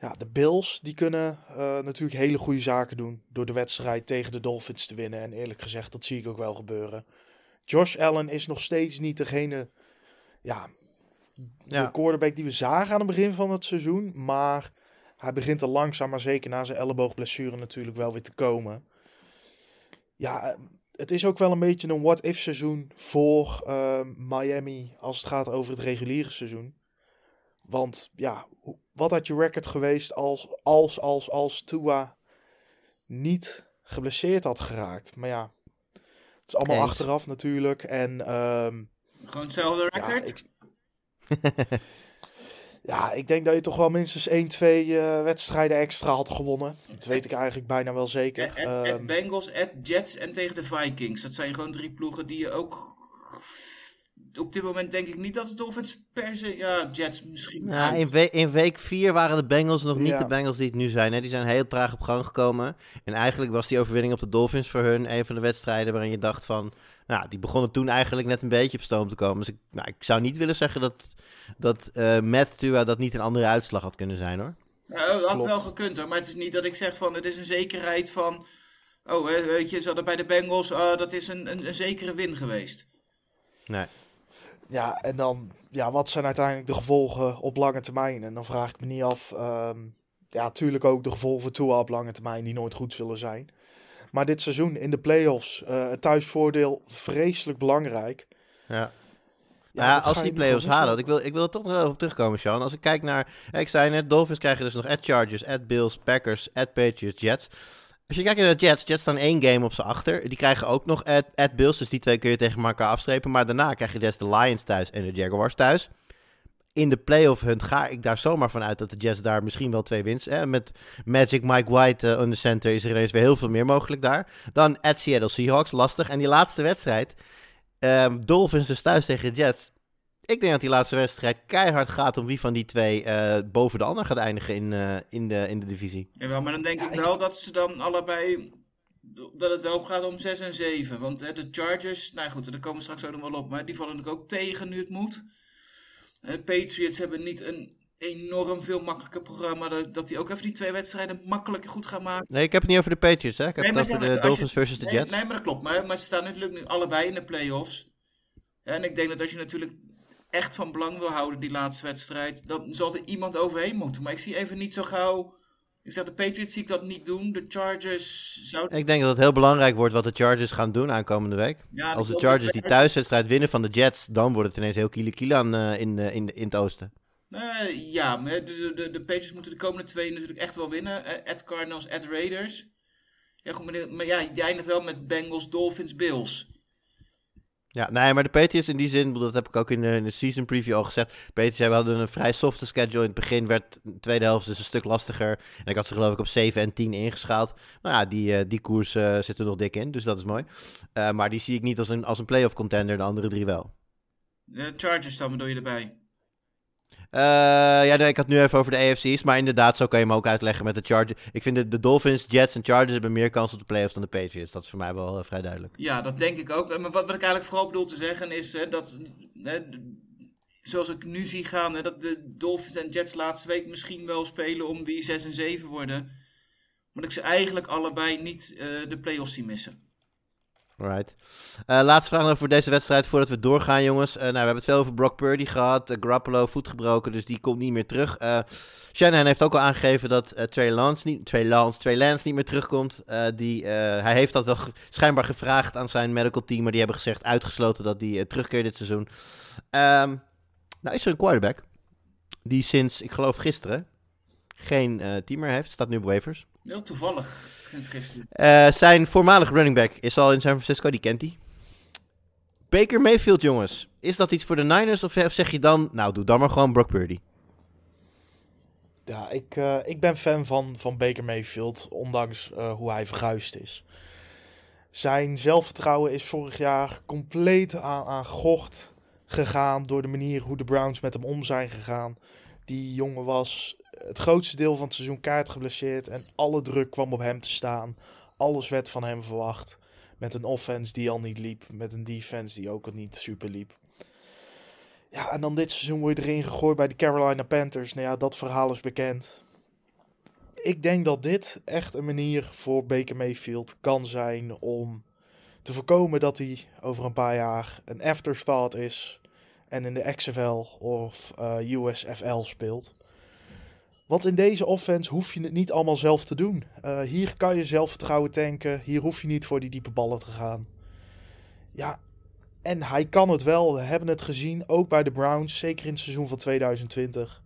Ja, de Bills, die kunnen eh, natuurlijk hele goede zaken doen door de wedstrijd tegen de Dolphins te winnen. En eerlijk gezegd, dat zie ik ook wel gebeuren. Josh Allen is nog steeds niet degene, ja, de quarterback die we zagen aan het begin van het seizoen. Maar hij begint er langzaam maar zeker na zijn elleboogblessure natuurlijk wel weer te komen. Ja, eh, het is ook wel een beetje een what-if seizoen voor eh, Miami als het gaat over het reguliere seizoen. Want ja, wat had je record geweest als, als, als, als Tua niet geblesseerd had geraakt? Maar ja, het is allemaal Eens. achteraf natuurlijk. En ehm, Gewoon hetzelfde ja, record. ik, ja, ik denk dat je toch wel minstens 1, 2 eh, wedstrijden extra had gewonnen. Dat weet ik eigenlijk bijna wel zeker. At, at Ehm, Bengals, at Jets en tegen de Vikings. Dat zijn gewoon drie ploegen die je ook... Op dit moment denk ik niet dat het Dolphins per se... Ja, Jets misschien Ja, in, we- in week 4 waren de Bengals nog niet Ja. de Bengals die het nu zijn. Hè? Die zijn heel traag op gang gekomen. En eigenlijk was die overwinning op de Dolphins voor hun een van de wedstrijden waarin je dacht van... Nou, die begonnen toen eigenlijk net een beetje op stoom te komen. Dus ik, nou, ik zou niet willen zeggen dat, dat eh met Tua dat niet een andere uitslag had kunnen zijn hoor. Ja, dat had Klopt. wel gekund hoor. Maar het is niet dat ik zeg van... Het is een zekerheid van... Oh, hè, weet je, ze hadden bij de Bengals... ah, dat is een, een, een zekere win geweest. Nee. Ja, en dan, ja, wat zijn uiteindelijk de gevolgen op lange termijn? En dan vraag ik me niet af, ehm, ja, natuurlijk ook de gevolgen voor Tua op lange termijn die nooit goed zullen zijn. Maar dit seizoen in de playoffs, eh het thuisvoordeel vreselijk belangrijk. Ja. Ja, als die play-offs halen. Want ik wil, ik wil er toch nog even op terugkomen, Sean. Als ik kijk naar... Ik zei net, Dolphins krijgen dus nog at Chargers, at Bills, Packers, at Patriots, Jets. Als je kijkt naar de Jets, Jets staan één game op z'n achter. Die krijgen ook nog at, Bills, dus die twee kun je tegen elkaar afstrepen. Maar daarna krijg je dus de Lions thuis en de Jaguars thuis. In de playoff hunt ga ik daar zomaar van uit dat de Jets daar misschien wel twee winst. Hè? Met Magic Mike White uh, on the center is er ineens weer heel veel meer mogelijk daar. Dan at Seattle Seahawks, lastig. En die laatste wedstrijd, um, Dolphins dus thuis tegen de Jets. Ik denk dat die laatste wedstrijd keihard gaat om wie van die twee uh, boven de ander gaat eindigen in, uh, in, de, in de divisie. Jawel, maar dan denk ja, ik wel ik... dat ze dan allebei. Dat het wel gaat om 6 en 7. Want hè, de Chargers, nou goed, daar komen we straks ook nog wel op. Maar die vallen natuurlijk ook tegen nu het moet. De Patriots hebben niet een enorm veel makkelijker programma. Dat, dat die ook even die twee wedstrijden makkelijk goed gaan maken. Nee, ik heb het niet over de Patriots, hè? Ik heb nee, het over de Dolphins versus de nee, Jets. Nee, maar dat klopt. Maar, maar ze staan natuurlijk nu allebei in de playoffs. En ik denk dat als je natuurlijk echt van belang wil houden, die laatste wedstrijd, dan zal er iemand overheen moeten. Maar ik zie even niet zo gauw. Ik zeg, de Patriots zie ik dat niet doen. De Chargers zouden... Ik denk dat het heel belangrijk wordt wat de Chargers gaan doen aankomende week. Ja, Als de Chargers die thuiswedstrijd winnen van de Jets, dan wordt het ineens heel kiele kiele aan uh, in, uh, in, in het oosten. Uh, ja, maar de, de, de Patriots moeten de komende twee natuurlijk echt wel winnen. At Cardinals, at Raiders. Ja, goed, maar, maar ja, die eindigt wel met Bengals, Dolphins, Bills. Ja, nee, maar de Patriots in die zin, dat heb ik ook in de, in de season preview al gezegd. Patriots hadden een vrij softe schedule. In het begin werd de tweede helft dus een stuk lastiger. En ik had ze geloof ik op 7 en 10 ingeschaald. Nou ja, die, uh, die koers uh, zit er nog dik in, dus dat is mooi. Uh, maar die zie ik niet als een, als een playoff contender, de andere drie wel. De Chargers dan bedoel je erbij? Uh, ja, nee, ik had nu even over de AFC's. Maar inderdaad, zo kan je hem ook uitleggen met de Chargers. Ik vind de, de Dolphins, Jets en Chargers hebben meer kans op de playoffs dan de Patriots. Dat is voor mij wel uh, vrij duidelijk. Ja, dat denk ik ook. Maar wat, ik eigenlijk vooral bedoel te zeggen is dat... Zoals ik nu zie gaan, dat de Dolphins en Jets laatste week misschien wel spelen om wie 6 en 7 worden. Maar dat ik ze eigenlijk allebei niet de playoffs zien missen. Alright. Uh, laatste vraag nog voor deze wedstrijd voordat we doorgaan, jongens. Uh, nou, we hebben het veel over Brock Purdy gehad. Uh, Garoppolo voet gebroken, dus die komt niet meer terug. Shanahan heeft ook al aangegeven dat Trey Lance niet, Trey Lance, Trey Lance niet meer terugkomt. die, hij heeft dat wel schijnbaar gevraagd aan zijn medical team, maar die hebben gezegd uitgesloten dat hij terugkeert dit seizoen. Um, nou is er een quarterback die sinds, ik geloof gisteren, geen team meer heeft. Staat nu op waivers. Heel toevallig. Uh, zijn voormalige running back is al in San Francisco, die kent hij. Baker Mayfield, jongens. Is dat iets voor de Niners of zeg je dan, nou doe dan maar gewoon Brock Purdy? Ja, ik, uh, ik ben fan van, van Baker Mayfield, ondanks uh, hoe hij verguisd is. Zijn zelfvertrouwen is vorig jaar compleet aan, aan gort gegaan door de manier hoe de Browns met hem om zijn gegaan. Die jongen was het grootste deel van het seizoen kaart geblesseerd. En alle druk kwam op hem te staan. Alles werd van hem verwacht. Met een offense die al niet liep. Met een defense die ook al niet super liep. Ja, en dan dit seizoen word je erin gegooid bij de Carolina Panthers. Nou ja, dat verhaal is bekend. Ik denk dat dit echt een manier voor Baker Mayfield kan zijn om te voorkomen dat hij over een paar jaar een afterthought is en in de XFL of uh, USFL speelt. Want in deze offense hoef je het niet allemaal zelf te doen. Uh, hier kan je zelfvertrouwen tanken. Hier hoef je niet voor die diepe ballen te gaan. Ja, en hij kan het wel. We hebben het gezien, ook bij de Browns. Zeker in het seizoen van 2020.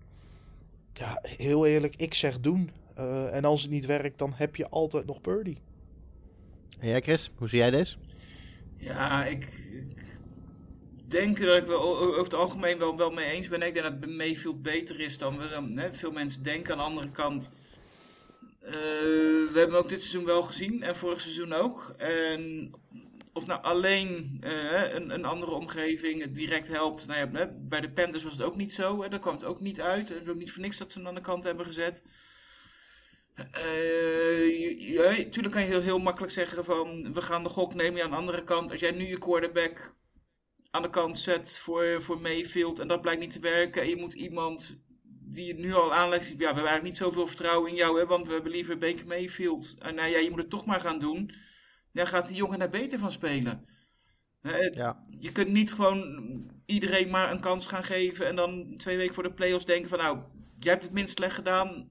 Ja, heel eerlijk, ik zeg doen. Uh, en als het niet werkt, dan heb je altijd nog Purdy. En jij Chris, hoe zie jij deze? Ja, ik, denk dat ik over het algemeen wel, mee eens ben. Ik denk dat Mayfield beter is dan, hè, veel mensen denken. Aan de andere kant, uh, we hebben ook dit seizoen wel gezien en vorig seizoen ook. En of nou alleen uh, een, een, andere omgeving het direct helpt. Nou ja, bij de Panthers was het ook niet zo. Hè, daar kwam het ook niet uit. Het is ook niet voor niks dat ze hem aan de kant hebben gezet. Ja, tuurlijk kan je heel, heel makkelijk zeggen van we gaan de gok nemen. Aan de andere kant, als jij nu je quarterback aan de kant zet voor, voor Mayfield en dat blijkt niet te werken. En je moet iemand die het nu al aanlegt. Ja, we hebben eigenlijk niet zoveel vertrouwen in jou, hè, want we hebben liever Baker Mayfield. En nou ja, je moet het toch maar gaan doen. Dan gaat die jongen daar beter van spelen. Ja. Je kunt niet gewoon iedereen maar een kans gaan geven en dan twee weken voor de playoffs denken van nou, jij hebt het minst slecht gedaan,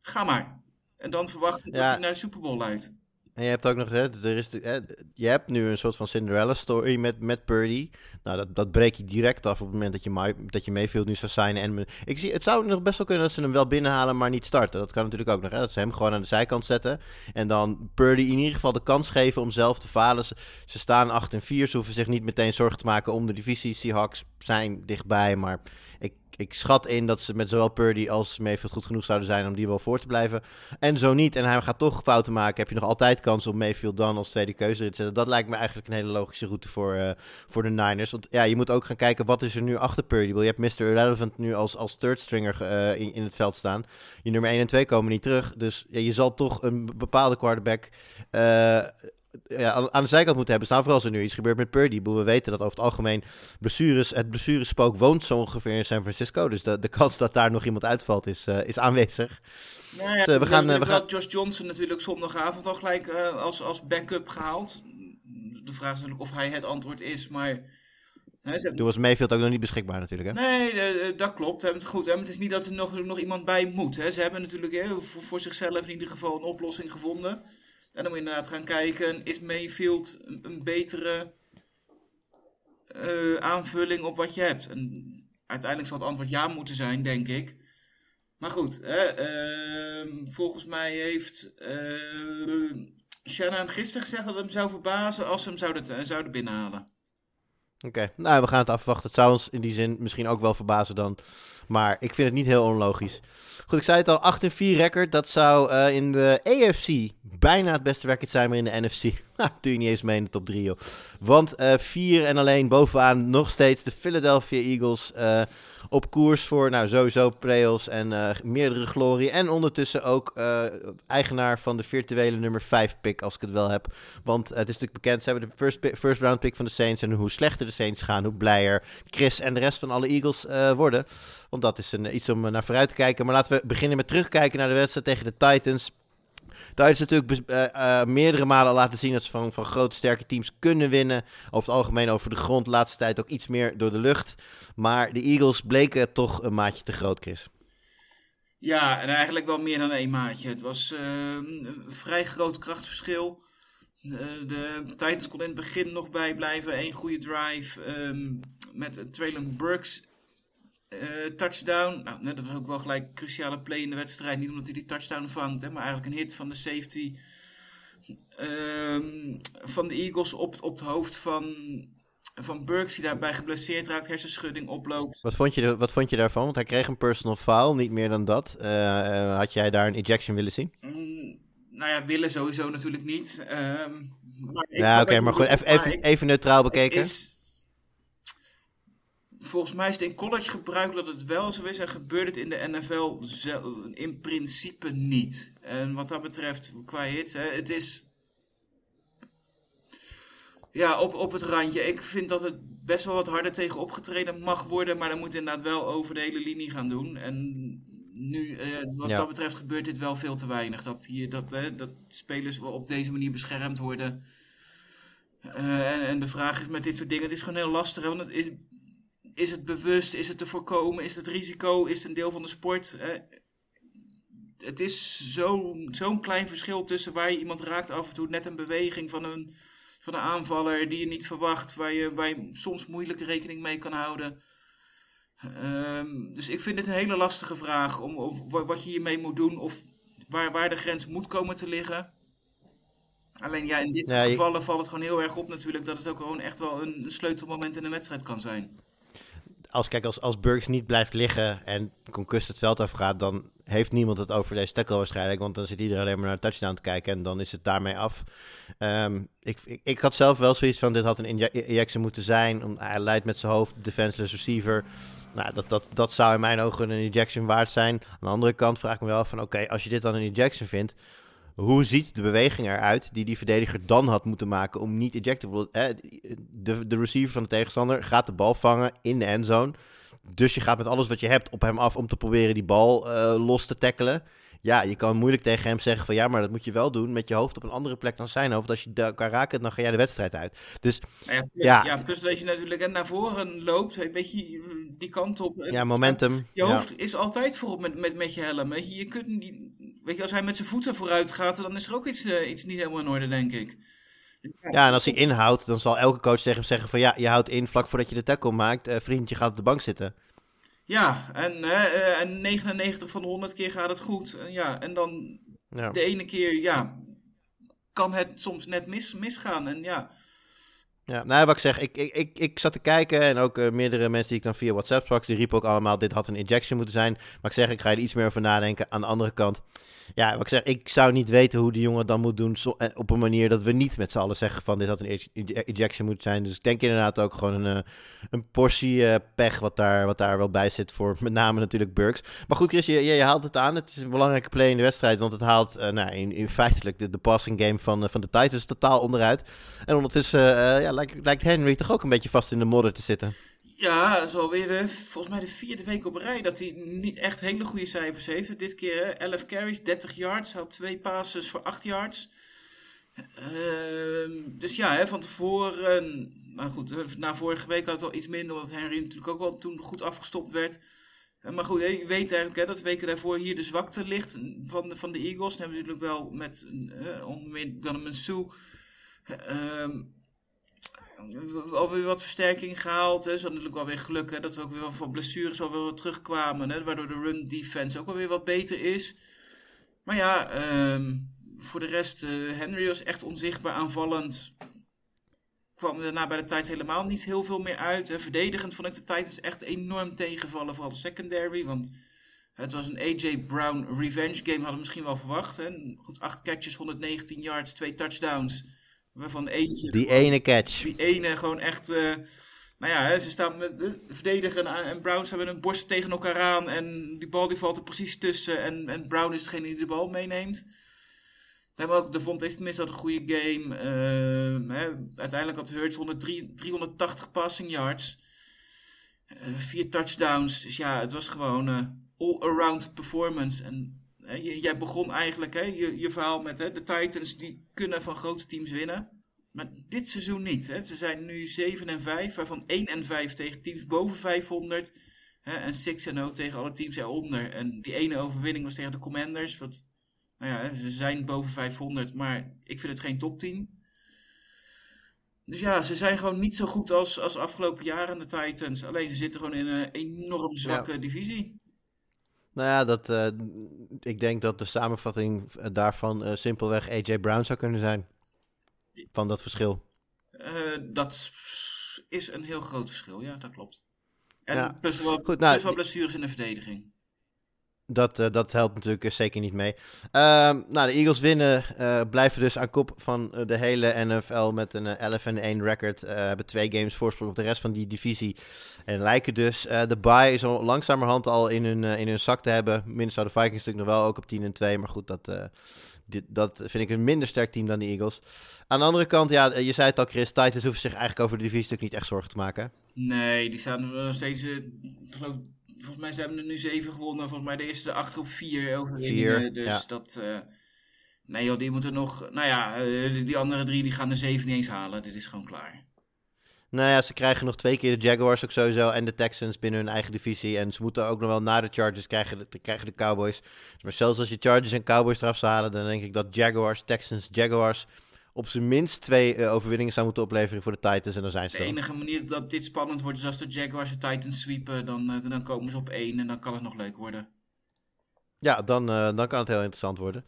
ga maar. En dan verwachten ja. dat hij naar de Super Bowl leidt. En je hebt ook nog, hè, er is de, je hebt nu een soort van Cinderella story met, met Purdy. Nou, dat, dat breek je direct af op het moment dat je, Ma- dat je Mayfield nu zou signen. En ik zie, het zou nog best wel kunnen dat ze hem wel binnenhalen, maar niet starten. Dat kan natuurlijk ook nog, hè, dat ze hem gewoon aan de zijkant zetten. En dan Purdy in ieder geval de kans geven om zelf te falen. Ze, ze staan 8 en 4, ze hoeven zich niet meteen zorgen te maken om de divisie. Seahawks zijn dichtbij, maar ik, ik schat in dat ze met zowel Purdy als Mayfield goed genoeg zouden zijn om die wel voor te blijven. En zo niet, en hij gaat toch fouten maken, heb je nog altijd kans om Mayfield dan als tweede keuze te zetten. Dat lijkt me eigenlijk een hele logische route voor, eh, voor de Niners. Want ja, je moet ook gaan kijken, wat is er nu achter Purdy? Je hebt Mr. Irrelevant nu als, als third stringer eh, in, in het veld staan. Je nummer 1 en 2 komen niet terug. Dus ja, je zal toch een bepaalde quarterback eh, ja, aan, aan de zijkant moeten hebben staan. Vooral als er nu iets gebeurt met Purdy. We weten dat over het algemeen blessures, het blessurespook woont zo ongeveer in San Francisco. Dus de, de kans dat daar nog iemand uitvalt is, eh, is aanwezig. Nou ja, Dus, eh, we gaan, we eh, we hebben gaan- Josh Johnson natuurlijk zondagavond al gelijk als, als backup gehaald. De vraag is natuurlijk of hij het antwoord is, maar... Hè, hebben- Toen was Mayfield ook nog niet beschikbaar natuurlijk. Hè? Nee, dat klopt. Het, goed, hè, maar het is niet dat er nog, nog iemand bij moet. Hè. Ze hebben natuurlijk hè, voor, voor zichzelf in ieder geval een oplossing gevonden. En dan moet je inderdaad gaan kijken, is Mayfield een, betere eh, aanvulling op wat je hebt? En uiteindelijk zal het antwoord ja moeten zijn, denk ik. Maar goed, hè, ehm, volgens mij heeft eh Shannon gisteren gezegd dat het hem zou verbazen als ze hem zouden, t- zouden binnenhalen. Oké, nou we gaan het afwachten. Het zou ons in die zin misschien ook wel verbazen dan. Maar ik vind het niet heel onlogisch. Goed, ik zei het al, 8 en 4 record. Dat zou eh, in de AFC bijna het beste record zijn, maar in de NFC. Nou, doe je niet eens mee in de top 3, joh. Want 4 en alleen bovenaan nog steeds de Philadelphia Eagles. eh, op koers voor, nou sowieso playoffs en eh, meerdere glorie. En ondertussen ook eh, eigenaar van de virtuele nummer 5 pick, als ik het wel heb. Want het is natuurlijk bekend, ze hebben de first, first round pick van de Saints. En hoe slechter de Saints gaan, hoe blijer Chris en de rest van alle Eagles eh, worden. Want dat is een, iets om naar vooruit te kijken. Maar laten we beginnen met terugkijken naar de wedstrijd tegen de Titans. Titans natuurlijk bes- eh, eh, meerdere malen laten zien dat ze van, van grote sterke teams kunnen winnen. Over het algemeen over de grond, laatste tijd ook iets meer door de lucht. Maar de Eagles bleken toch een maatje te groot, Chris. Ja, en eigenlijk wel meer dan één maatje. Het was eh, een vrij groot krachtverschil. De Titans kon in het begin nog bijblijven. Eén goede drive ehm, met Traylon Burks eh, touchdown. Nou, dat was ook wel gelijk een cruciale play in de wedstrijd. Niet omdat hij die touchdown vangt, hè, maar eigenlijk een hit van de safety ehm, van de Eagles op, op het hoofd van, van Burks. Die daarbij geblesseerd raakt, hersenschudding oploopt. Wat vond je, wat vond je daarvan? Want hij kreeg een personal foul, niet meer dan dat. Eh, eh, had jij daar een ejection willen zien? Mm, nou ja, willen sowieso natuurlijk niet. Ehm, maar Ja, oké, maar goed, even, even, neutraal het bekeken. is- volgens mij is het in college gebruikelijk dat het wel zo is en gebeurt het in de NFL in principe niet. En wat dat betreft, qua hits, hè, het is ja, op, op het randje. Ik vind dat het best wel wat harder tegen opgetreden mag worden, maar dan moet inderdaad wel over de hele linie gaan doen. En nu, eh, wat Ja. dat betreft, gebeurt dit wel veel te weinig. Dat, hier, dat, hè, dat spelers op deze manier beschermd worden. Eh, en, en de vraag is met dit soort dingen, het is gewoon heel lastig. Hè, want het is, is het bewust? Is het te voorkomen? Is het risico? Is het een deel van de sport? Het is zo- zo'n klein verschil tussen waar je iemand raakt af en toe. Net een beweging van een, van een aanvaller die je niet verwacht. Waar je, waar je soms moeilijk rekening mee kan houden. Ehm, dus ik vind dit een hele lastige vraag. Om, of, wa- wat je hiermee moet doen. Of waar, waar de grens moet komen te liggen. Alleen ja, in dit soort gevallen valt het gewoon heel erg op natuurlijk. Dat het ook gewoon echt wel een, een sleutelmoment in een wedstrijd kan zijn. Als, kijk, als, als Burks niet blijft liggen en concussed het veld afgaat, dan heeft niemand het over deze tackle waarschijnlijk. Want dan zit iedereen alleen maar naar de touchdown te kijken en dan is het daarmee af. Ehm, ik, ik, ik had zelf wel zoiets van, dit had een inje- injectie moeten zijn. Om, hij leidt met zijn hoofd, defenseless receiver. Nou, dat, dat, dat zou in mijn ogen een ejection waard zijn. Aan de andere kant vraag ik me wel van, oké, als je dit dan een ejection vindt, hoe ziet de beweging eruit die die verdediger dan had moeten maken om niet ejectable... Eh, de, de receiver van de tegenstander gaat de bal vangen in de endzone. Dus je gaat met alles wat je hebt op hem af om te proberen die bal eh, los te tackelen. Ja, je kan moeilijk tegen hem zeggen van ja, maar dat moet je wel doen met je hoofd op een andere plek dan zijn hoofd. Als je elkaar raakt, dan ga jij de wedstrijd uit. Dus ja, plus, Ja. ja. plus dat je natuurlijk naar voren loopt, weet je, die kant op. ja, momentum. Je ja. hoofd is altijd voorop met, met, met je helm. Weet je. je kunt niet, weet je, als hij met zijn voeten vooruit gaat, dan is er ook iets, eh, iets niet helemaal in orde, denk ik. Ja, en als hij inhoudt, dan zal elke coach tegen hem zeggen van ja, je houdt in vlak voordat je de tackle maakt. Eh, vriendje gaat op de bank zitten. Ja, en, hè, eh, en 99 van de 100 keer gaat het goed. En, ja, en dan Ja. de ene keer, ja, kan het soms net mis, misgaan. En ja, Ja, nou, wat ik zeg, ik, ik, ik, ik zat te kijken en ook eh, meerdere mensen die ik dan via WhatsApp sprak, die riepen ook allemaal, dit had een injection moeten zijn. Maar ik zeg, ik ga er iets meer over nadenken. Aan de andere kant, ja, wat ik zeg, ik zou niet weten hoe die jongen dan moet doen zo- eh, op een manier dat we niet met z'n allen zeggen van, dit had een injection moeten zijn. Dus ik denk inderdaad ook gewoon een, eh, een portie pech wat daar, wat daar wel bij zit voor met name natuurlijk Burks. Maar goed, Chris, je, je, haalt het aan. Het is een belangrijke play in de wedstrijd, want het haalt eh, nou, in, in feitelijk de, passing game van, van de Titans totaal onderuit. En ondertussen ja, lijkt, Henry toch ook een beetje vast in de modder te zitten. ja, alweer de, volgens mij de vierde week op rij dat hij niet echt hele goede cijfers heeft. Dit keer hè, 11 carries, 30 yards, had twee passes voor 8 yards. Ehm, dus ja, hè, van tevoren, nou goed, eh, na vorige week had het wel iets minder, omdat Henry natuurlijk ook wel toen goed afgestopt werd. Eh, Maar goed, je weet eigenlijk hè, dat de weken daarvoor hier de zwakte ligt van de, van de Eagles. Dan hebben we natuurlijk wel met uh, onder Gunnerman Sue ehm, alweer wat versterking gehaald. Hè. Ze hadden natuurlijk wel weer geluk hè, dat er ook weer van blessures alweer wat terugkwamen. Hè, waardoor de run defense ook wel weer wat beter is. Maar ja, ehm, voor de rest, eh, Henry was echt onzichtbaar aanvallend. Kwam daarna bij de tijd helemaal niet heel veel meer uit. Verdedigend vond ik de Titans echt enorm tegenvallen, vooral de secondary. Want het was een AJ Brown revenge game, hadden we misschien wel verwacht. Hè. Goed, 8 catches, 119 yards, 2 touchdowns. Waarvan eentje. Die gewoon- ene catch. die ene gewoon echt. eh, nou ja, ze staan met de verdediger en, en Brown staan met hun borsten tegen elkaar aan. En die bal die valt er precies tussen. En, en Brown is degene die de bal meeneemt. Hebben ook, de Vond heeft tenminste een goede game. Ehm, hè, uiteindelijk had Hurts 103, 380 passing yards. Eh, vier touchdowns. Dus ja, het was gewoon eh, all-around performance. En jij begon eigenlijk hè, je, je verhaal met hè, de Titans die kunnen van grote teams winnen. Maar dit seizoen niet. Hè. Ze zijn nu 7 en 5, waarvan 1 en 5 tegen teams boven 500. Hè, en 6 en 0 tegen alle teams eronder. En die ene overwinning was tegen de Commanders. Wat, nou ja, ze zijn boven 500, maar ik vind het geen topteam. Dus ja, ze zijn gewoon niet zo goed als, als afgelopen jaren de Titans. Alleen ze zitten gewoon in een enorm zwakke divisie. Nou ja, dat, eh, ik denk dat de samenvatting eh, daarvan eh, simpelweg AJ Brown zou kunnen zijn. Van dat verschil. Dat is een heel groot verschil, ja, dat klopt. En Ja. plus, wel, Goed, nou, plus wel blessures in de verdediging. Dat, eh, dat helpt natuurlijk eh, zeker niet mee. Ehm, nou, de Eagles winnen, eh, blijven dus aan kop van de hele NFL met een eh, 11 en 1 record. Eh, hebben twee games voorsprong op de rest van die divisie. En lijken dus de bye zo langzamerhand al in hun, in hun zak te hebben. Minnesota de Vikings natuurlijk nog wel ook op 10 en 2. Maar goed, dat, dit, dat vind ik een minder sterk team dan de Eagles. Aan de andere kant, ja, je zei het al Chris, Titans hoeven zich eigenlijk over de divisie natuurlijk niet echt zorgen te maken. Nee, die staan nog steeds. geloof, volgens mij zijn er nu zeven gewonnen. Volgens mij de eerste de achter op vier overwinningen. Vier, dus ja. dat. eh, nee, joh, die moeten nog. Nou ja, eh, die- die andere drie die gaan de zeven niet eens halen. Dit is gewoon klaar. Nou ja, ze krijgen nog twee keer de Jaguars ook sowieso en de Texans binnen hun eigen divisie. En ze moeten ook nog wel na de Chargers krijgen de, krijgen de Cowboys. Maar zelfs als je Chargers en Cowboys eraf zou halen, dan denk ik dat Jaguars, Texans, Jaguars op zijn minst twee eh, overwinningen zou moeten opleveren voor de Titans. En dan zijn ze De enige manier dat dit spannend wordt is als de Jaguars de Titans sweepen. Dan, eh, dan komen ze op één en dan kan het nog leuk worden. Ja, dan, eh, dan kan het heel interessant worden.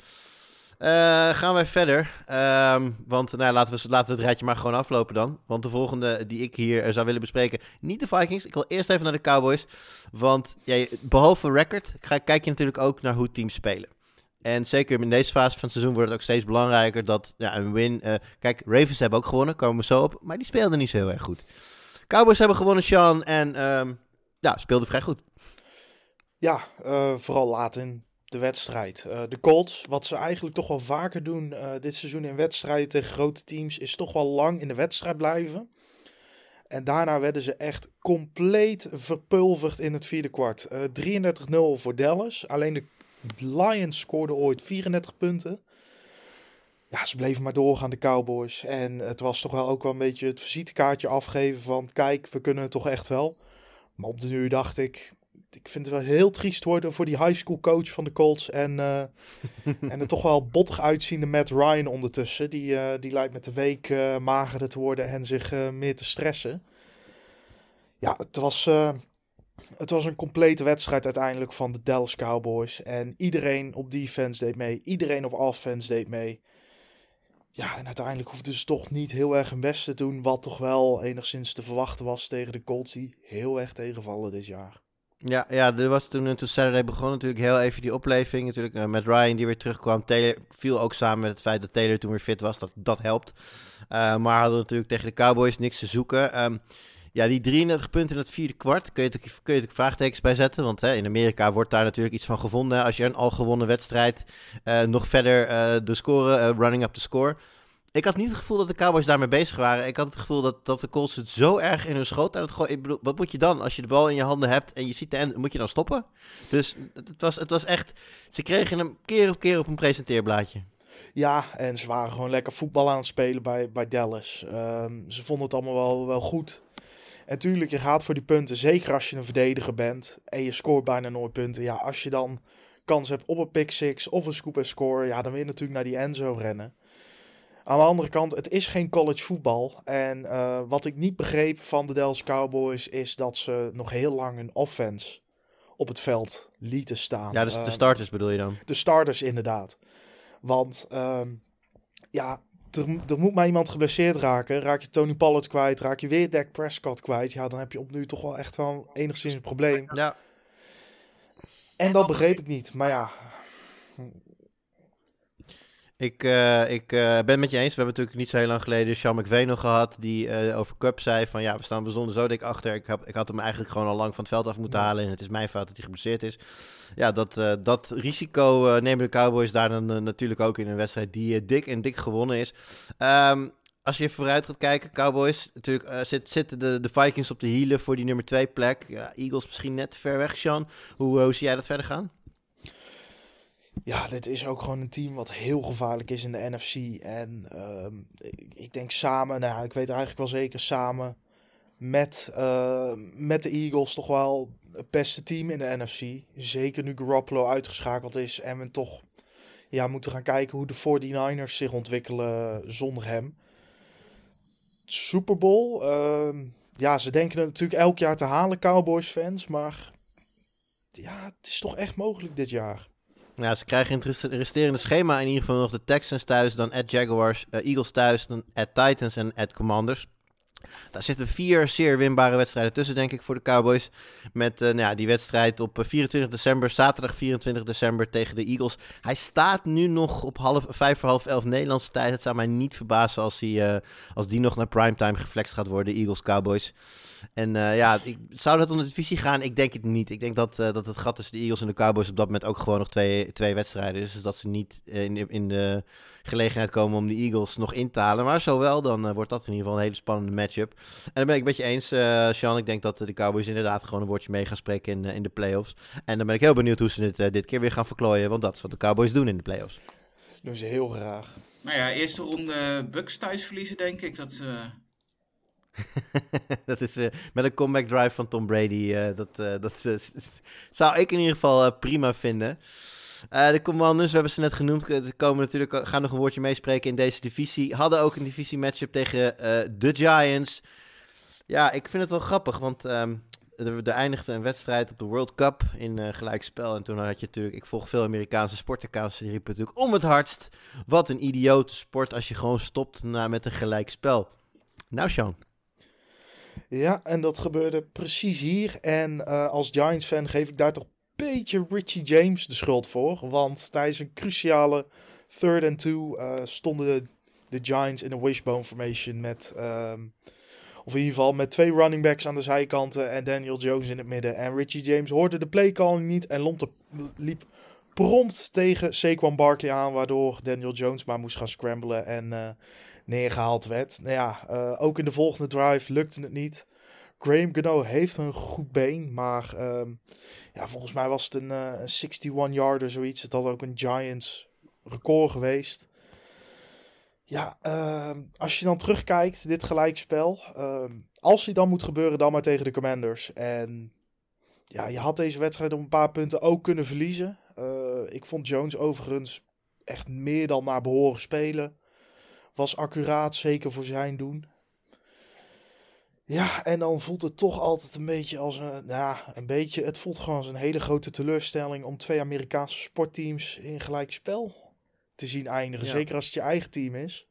Gaan wij verder. Ehm, want nou, ja, laten, we, laten we het rijtje maar gewoon aflopen dan. Want de volgende die ik hier zou willen bespreken, niet de Vikings. Ik wil eerst even naar de Cowboys. Want ja, behalve record, ga, kijk je natuurlijk ook naar hoe teams spelen. En zeker in deze fase van het seizoen wordt het ook steeds belangrijker dat ja, een win... eh, kijk, Ravens hebben ook gewonnen, komen we zo op. Maar die speelden niet zo heel erg goed. Cowboys hebben gewonnen, Sean. En ehm, ja, speelden vrij goed. Ja, eh, vooral laat in de wedstrijd. Eh, de Colts, wat ze eigenlijk toch wel vaker doen dit seizoen in wedstrijden tegen grote teams, is toch wel lang in de wedstrijd blijven. En daarna werden ze echt compleet verpulverd in het vierde kwart. Eh 33-0 voor Dallas. Alleen de Lions scoorden ooit 34 punten. Ja, ze bleven maar doorgaan, de Cowboys. En het was toch wel ook wel een beetje het visitekaartje afgeven van... kijk, we kunnen het toch echt wel. Maar op de nu dacht ik, ik vind het wel heel triest worden voor die high school coach van de Colts. En, uh, en er toch wel bottig uitziende Matt Ryan ondertussen. Die, uh, die lijkt met de week uh, magerder te worden en zich meer te stressen. Ja, het was, het was een complete wedstrijd uiteindelijk van de Dallas Cowboys. En iedereen op defense deed mee. Iedereen op offense deed mee. Ja, en uiteindelijk hoefde ze toch niet heel erg hun best te doen. Wat toch wel enigszins te verwachten was tegen de Colts die heel erg tegenvallen dit jaar. Ja, ja, er was toen, toen Saturday begon natuurlijk heel even die opleving. Natuurlijk uh, met Ryan die weer terugkwam. Taylor viel ook samen met het feit dat Taylor toen weer fit was. Dat, dat helpt. Uh, maar hadden natuurlijk tegen de Cowboys niks te zoeken. Um, ja, die 33 punten in het vierde kwart, kun je natuurlijk, kun je vraagtekens bij zetten. Want hè, in Amerika wordt daar natuurlijk iets van gevonden. Als je een al gewonnen wedstrijd uh, nog verder de score, running up the score ik had niet het gevoel dat de Cowboys daarmee bezig waren. Ik had het gevoel dat, dat de Colts het zo erg in hun schoot aan het. Ik bedoel, wat moet je dan als je de bal in je handen hebt en je ziet de end, moet je dan stoppen? Dus het was, het was echt, ze kregen hem keer op keer op een presenteerblaadje. Ja, en ze waren gewoon lekker voetbal aan het spelen bij, bij Dallas. Um, ze vonden het allemaal wel, wel goed. En tuurlijk, je gaat voor die punten, zeker als je een verdediger bent en je scoort bijna nooit punten. Ja, als je dan kans hebt op een pick six of een scoop en score, ja, dan wil je natuurlijk naar die Enzo rennen. Aan de andere kant, het is geen college voetbal. En uh, wat ik niet begreep van de Dallas Cowboys is dat ze nog heel lang een offense op het veld lieten staan. Ja, de starters bedoel je dan? De starters inderdaad. Want uh, ja, er, er, moet maar iemand geblesseerd raken. Raak je Tony Pollard kwijt, raak je weer Dak Prescott kwijt. Ja, dan heb je op nu toch wel echt wel enigszins een probleem. Ja. En dat begreep ik niet. Maar ja, ik, uh, ik uh, ben het met je eens. We hebben natuurlijk niet zo heel lang geleden Sean McVay nog gehad. Die uh, over Cup zei van ja, we staan bijzonder zo dik achter. Ik, heb, ik had hem eigenlijk gewoon al lang van het veld af moeten halen. En het is mijn fout dat hij geblesseerd is. Ja, dat, dat risico nemen de Cowboys daar dan natuurlijk ook in een wedstrijd die dik en dik gewonnen is. Um, als je vooruit gaat kijken, Cowboys, natuurlijk zit, zitten de, de Vikings op de hielen voor die nummer 2 plek. Ja, Eagles misschien net ver weg, Sean. Hoe, hoe zie jij dat verder gaan? Ja, dit is ook gewoon een team wat heel gevaarlijk is in de NFC. En uh, ik, denk samen, nou ik weet eigenlijk wel zeker, samen met, uh, met de Eagles toch wel het beste team in de NFC. Zeker nu Garoppolo uitgeschakeld is en we toch ja, moeten gaan kijken hoe de 49ers zich ontwikkelen zonder hem. Super Bowl, uh, ja, ze denken het natuurlijk elk jaar te halen, Cowboys fans, maar ja, het is toch echt mogelijk dit jaar. Ja, ze krijgen in het resterende schema in ieder geval nog de Texans thuis, dan at Jaguars, uh, Eagles thuis, dan at Titans en at Commanders. Daar zitten vier zeer winbare wedstrijden tussen, denk ik, voor de Cowboys. Met uh, nou ja, die wedstrijd op 24 eh, december, zaterdag 24 december tegen de Eagles. Hij staat nu nog op half, vijf voor half elf Nederlandse tijd. Het zou mij niet verbazen als, hij, als die nog naar primetime geflext gaat worden, Eagles Cowboys. En uh, ja, ik, zou dat om de divisie gaan? Ik denk het niet. Ik denk dat, uh, dat het gat tussen de Eagles en de Cowboys op dat moment ook gewoon nog twee, twee wedstrijden is. Dus dat ze niet in, in de gelegenheid komen om de Eagles nog in te halen. Maar zowel, dan uh, wordt dat in ieder geval een hele spannende matchup. En dan ben ik met je eens, Sean. Ik denk dat de Cowboys inderdaad gewoon een woordje mee gaan spreken in, in de playoffs. En dan ben ik heel benieuwd hoe ze het dit keer weer gaan verklooien. Want dat is wat de Cowboys doen in de playoffs. Doen ze heel graag. Nou ja, eerste ronde Bucks thuis verliezen, denk ik. Dat ze dat is uh, met een comeback drive van Tom Brady. Uh, dat uh, dat zou ik in ieder geval prima vinden. de Commanders, we hebben ze net genoemd, ze komen natuurlijk, gaan nog een woordje meespreken in deze divisie. Hadden ook een divisie matchup tegen de Giants. Ja, ik vind het wel grappig, want um, er, eindigde een wedstrijd op de World Cup in gelijkspel. En toen had je natuurlijk, ik volg veel Amerikaanse sportaccounts, die riepen natuurlijk om het hardst. Wat een idiote sport als je gewoon stopt na, met een gelijkspel. Nou, Sean. Ja, en dat gebeurde precies hier. En uh, als Giants-fan geef ik daar toch een beetje Richie James de schuld voor. Want tijdens een cruciale third and two uh, stonden de, Giants in een wishbone formation met... Um, of in ieder geval met twee running backs aan de zijkanten en Daniel Jones in het midden. En Richie James hoorde de playcalling niet en lompte, liep prompt tegen Saquon Barkley aan. Waardoor Daniel Jones maar moest gaan scramblen en... Uh, neergehaald werd. Nou ja, uh, ook in de volgende drive lukte het niet. Graham Gano heeft een goed been, maar um, ja, volgens mij was het een, uh, een 61-yarder zoiets. Het had ook een Giants record geweest. Ja, uh, als je dan terugkijkt, dit gelijkspel. Uh, als hij dan moet gebeuren, dan maar tegen de Commanders. En ja, je had deze wedstrijd op een paar punten ook kunnen verliezen. Uh, ik vond Jones overigens echt meer dan naar behoren spelen. Was accuraat, zeker voor zijn doen. Ja, en dan voelt het toch altijd een beetje als een. Nou, een beetje. Het voelt gewoon als een hele grote teleurstelling om twee Amerikaanse sportteams in gelijk spel te zien eindigen. Zeker als het je eigen team is.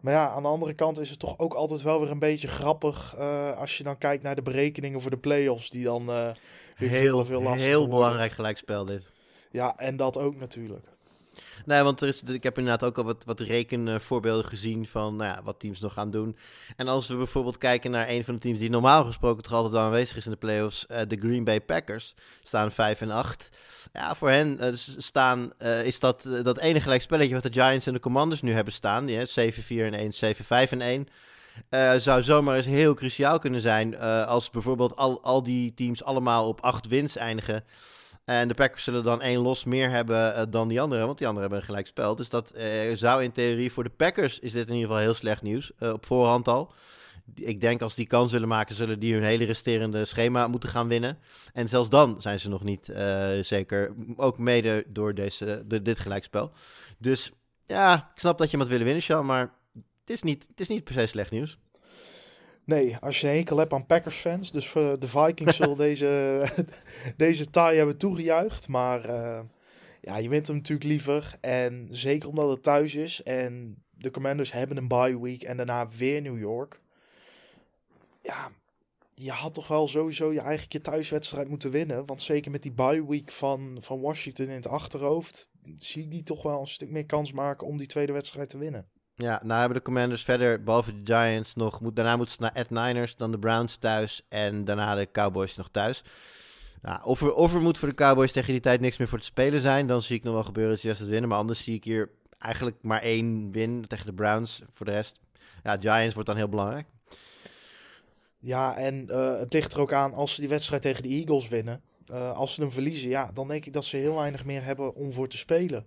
Maar ja, aan de andere kant is het toch ook altijd wel weer een beetje grappig. Uh, als je dan kijkt naar de berekeningen voor de playoffs. Die dan uh, weer heel, veel, veel lastiger Heel worden. belangrijk gelijkspel dit. Ja, en dat ook natuurlijk. Nee, want er is, ik heb inderdaad ook al wat, wat rekenvoorbeelden gezien van nou ja, wat teams nog gaan doen. En als we bijvoorbeeld kijken naar een van de teams die normaal gesproken toch altijd wel aanwezig is in de playoffs, uh, de Green Bay Packers, staan 5 en 8. Ja, voor hen uh, staan, uh, is dat dat enige gelijkspelletje wat de Giants en de Commanders nu hebben staan, die 7-4 en 1, 7-5 en 1. Uh, zou zomaar eens heel cruciaal kunnen zijn uh, als bijvoorbeeld al, al die teams allemaal op acht wins eindigen. En de Packers zullen dan één los meer hebben uh, dan die anderen, want die anderen hebben een gelijk spel. Dus dat zou in theorie voor de Packers is dit in ieder geval heel slecht nieuws, op voorhand al. Ik denk als die kans zullen maken, zullen die hun hele resterende schema moeten gaan winnen. En zelfs dan zijn ze nog niet zeker, ook mede door deze, door dit gelijkspel. Dus ja, ik snap dat je wat willen winnen, Sean, maar het is, niet, het is niet per se slecht nieuws. Nee, als je een hekel hebt aan Packers-fans. Dus voor de Vikings zullen deze, deze taai hebben toegejuicht. Maar uh, ja, je wint hem natuurlijk liever. En zeker omdat het thuis is. En de Commanders hebben een bye week. En daarna weer New York. Ja, je had toch wel sowieso je eigen keer thuiswedstrijd moeten winnen. Want zeker met die bye week van, van Washington in het achterhoofd. Zie ik die toch wel een stuk meer kans maken om die tweede wedstrijd te winnen. Ja, nou hebben de Commanders verder, behalve de Giants, nog... Moet, daarna moeten ze naar Ed Niners, dan de Browns thuis en daarna de Cowboys nog thuis. Nou, of, er, moet voor de Cowboys tegen die tijd niks meer voor te spelen zijn, dan zie ik nog wel gebeuren dat ze het winnen. Maar anders zie ik hier eigenlijk maar één win tegen de Browns. Voor de rest, ja, Giants wordt dan heel belangrijk. Ja, en uh, het ligt er ook aan als ze die wedstrijd tegen de Eagles winnen. Uh, als ze hem verliezen, ja, dan denk ik dat ze heel weinig meer hebben om voor te spelen.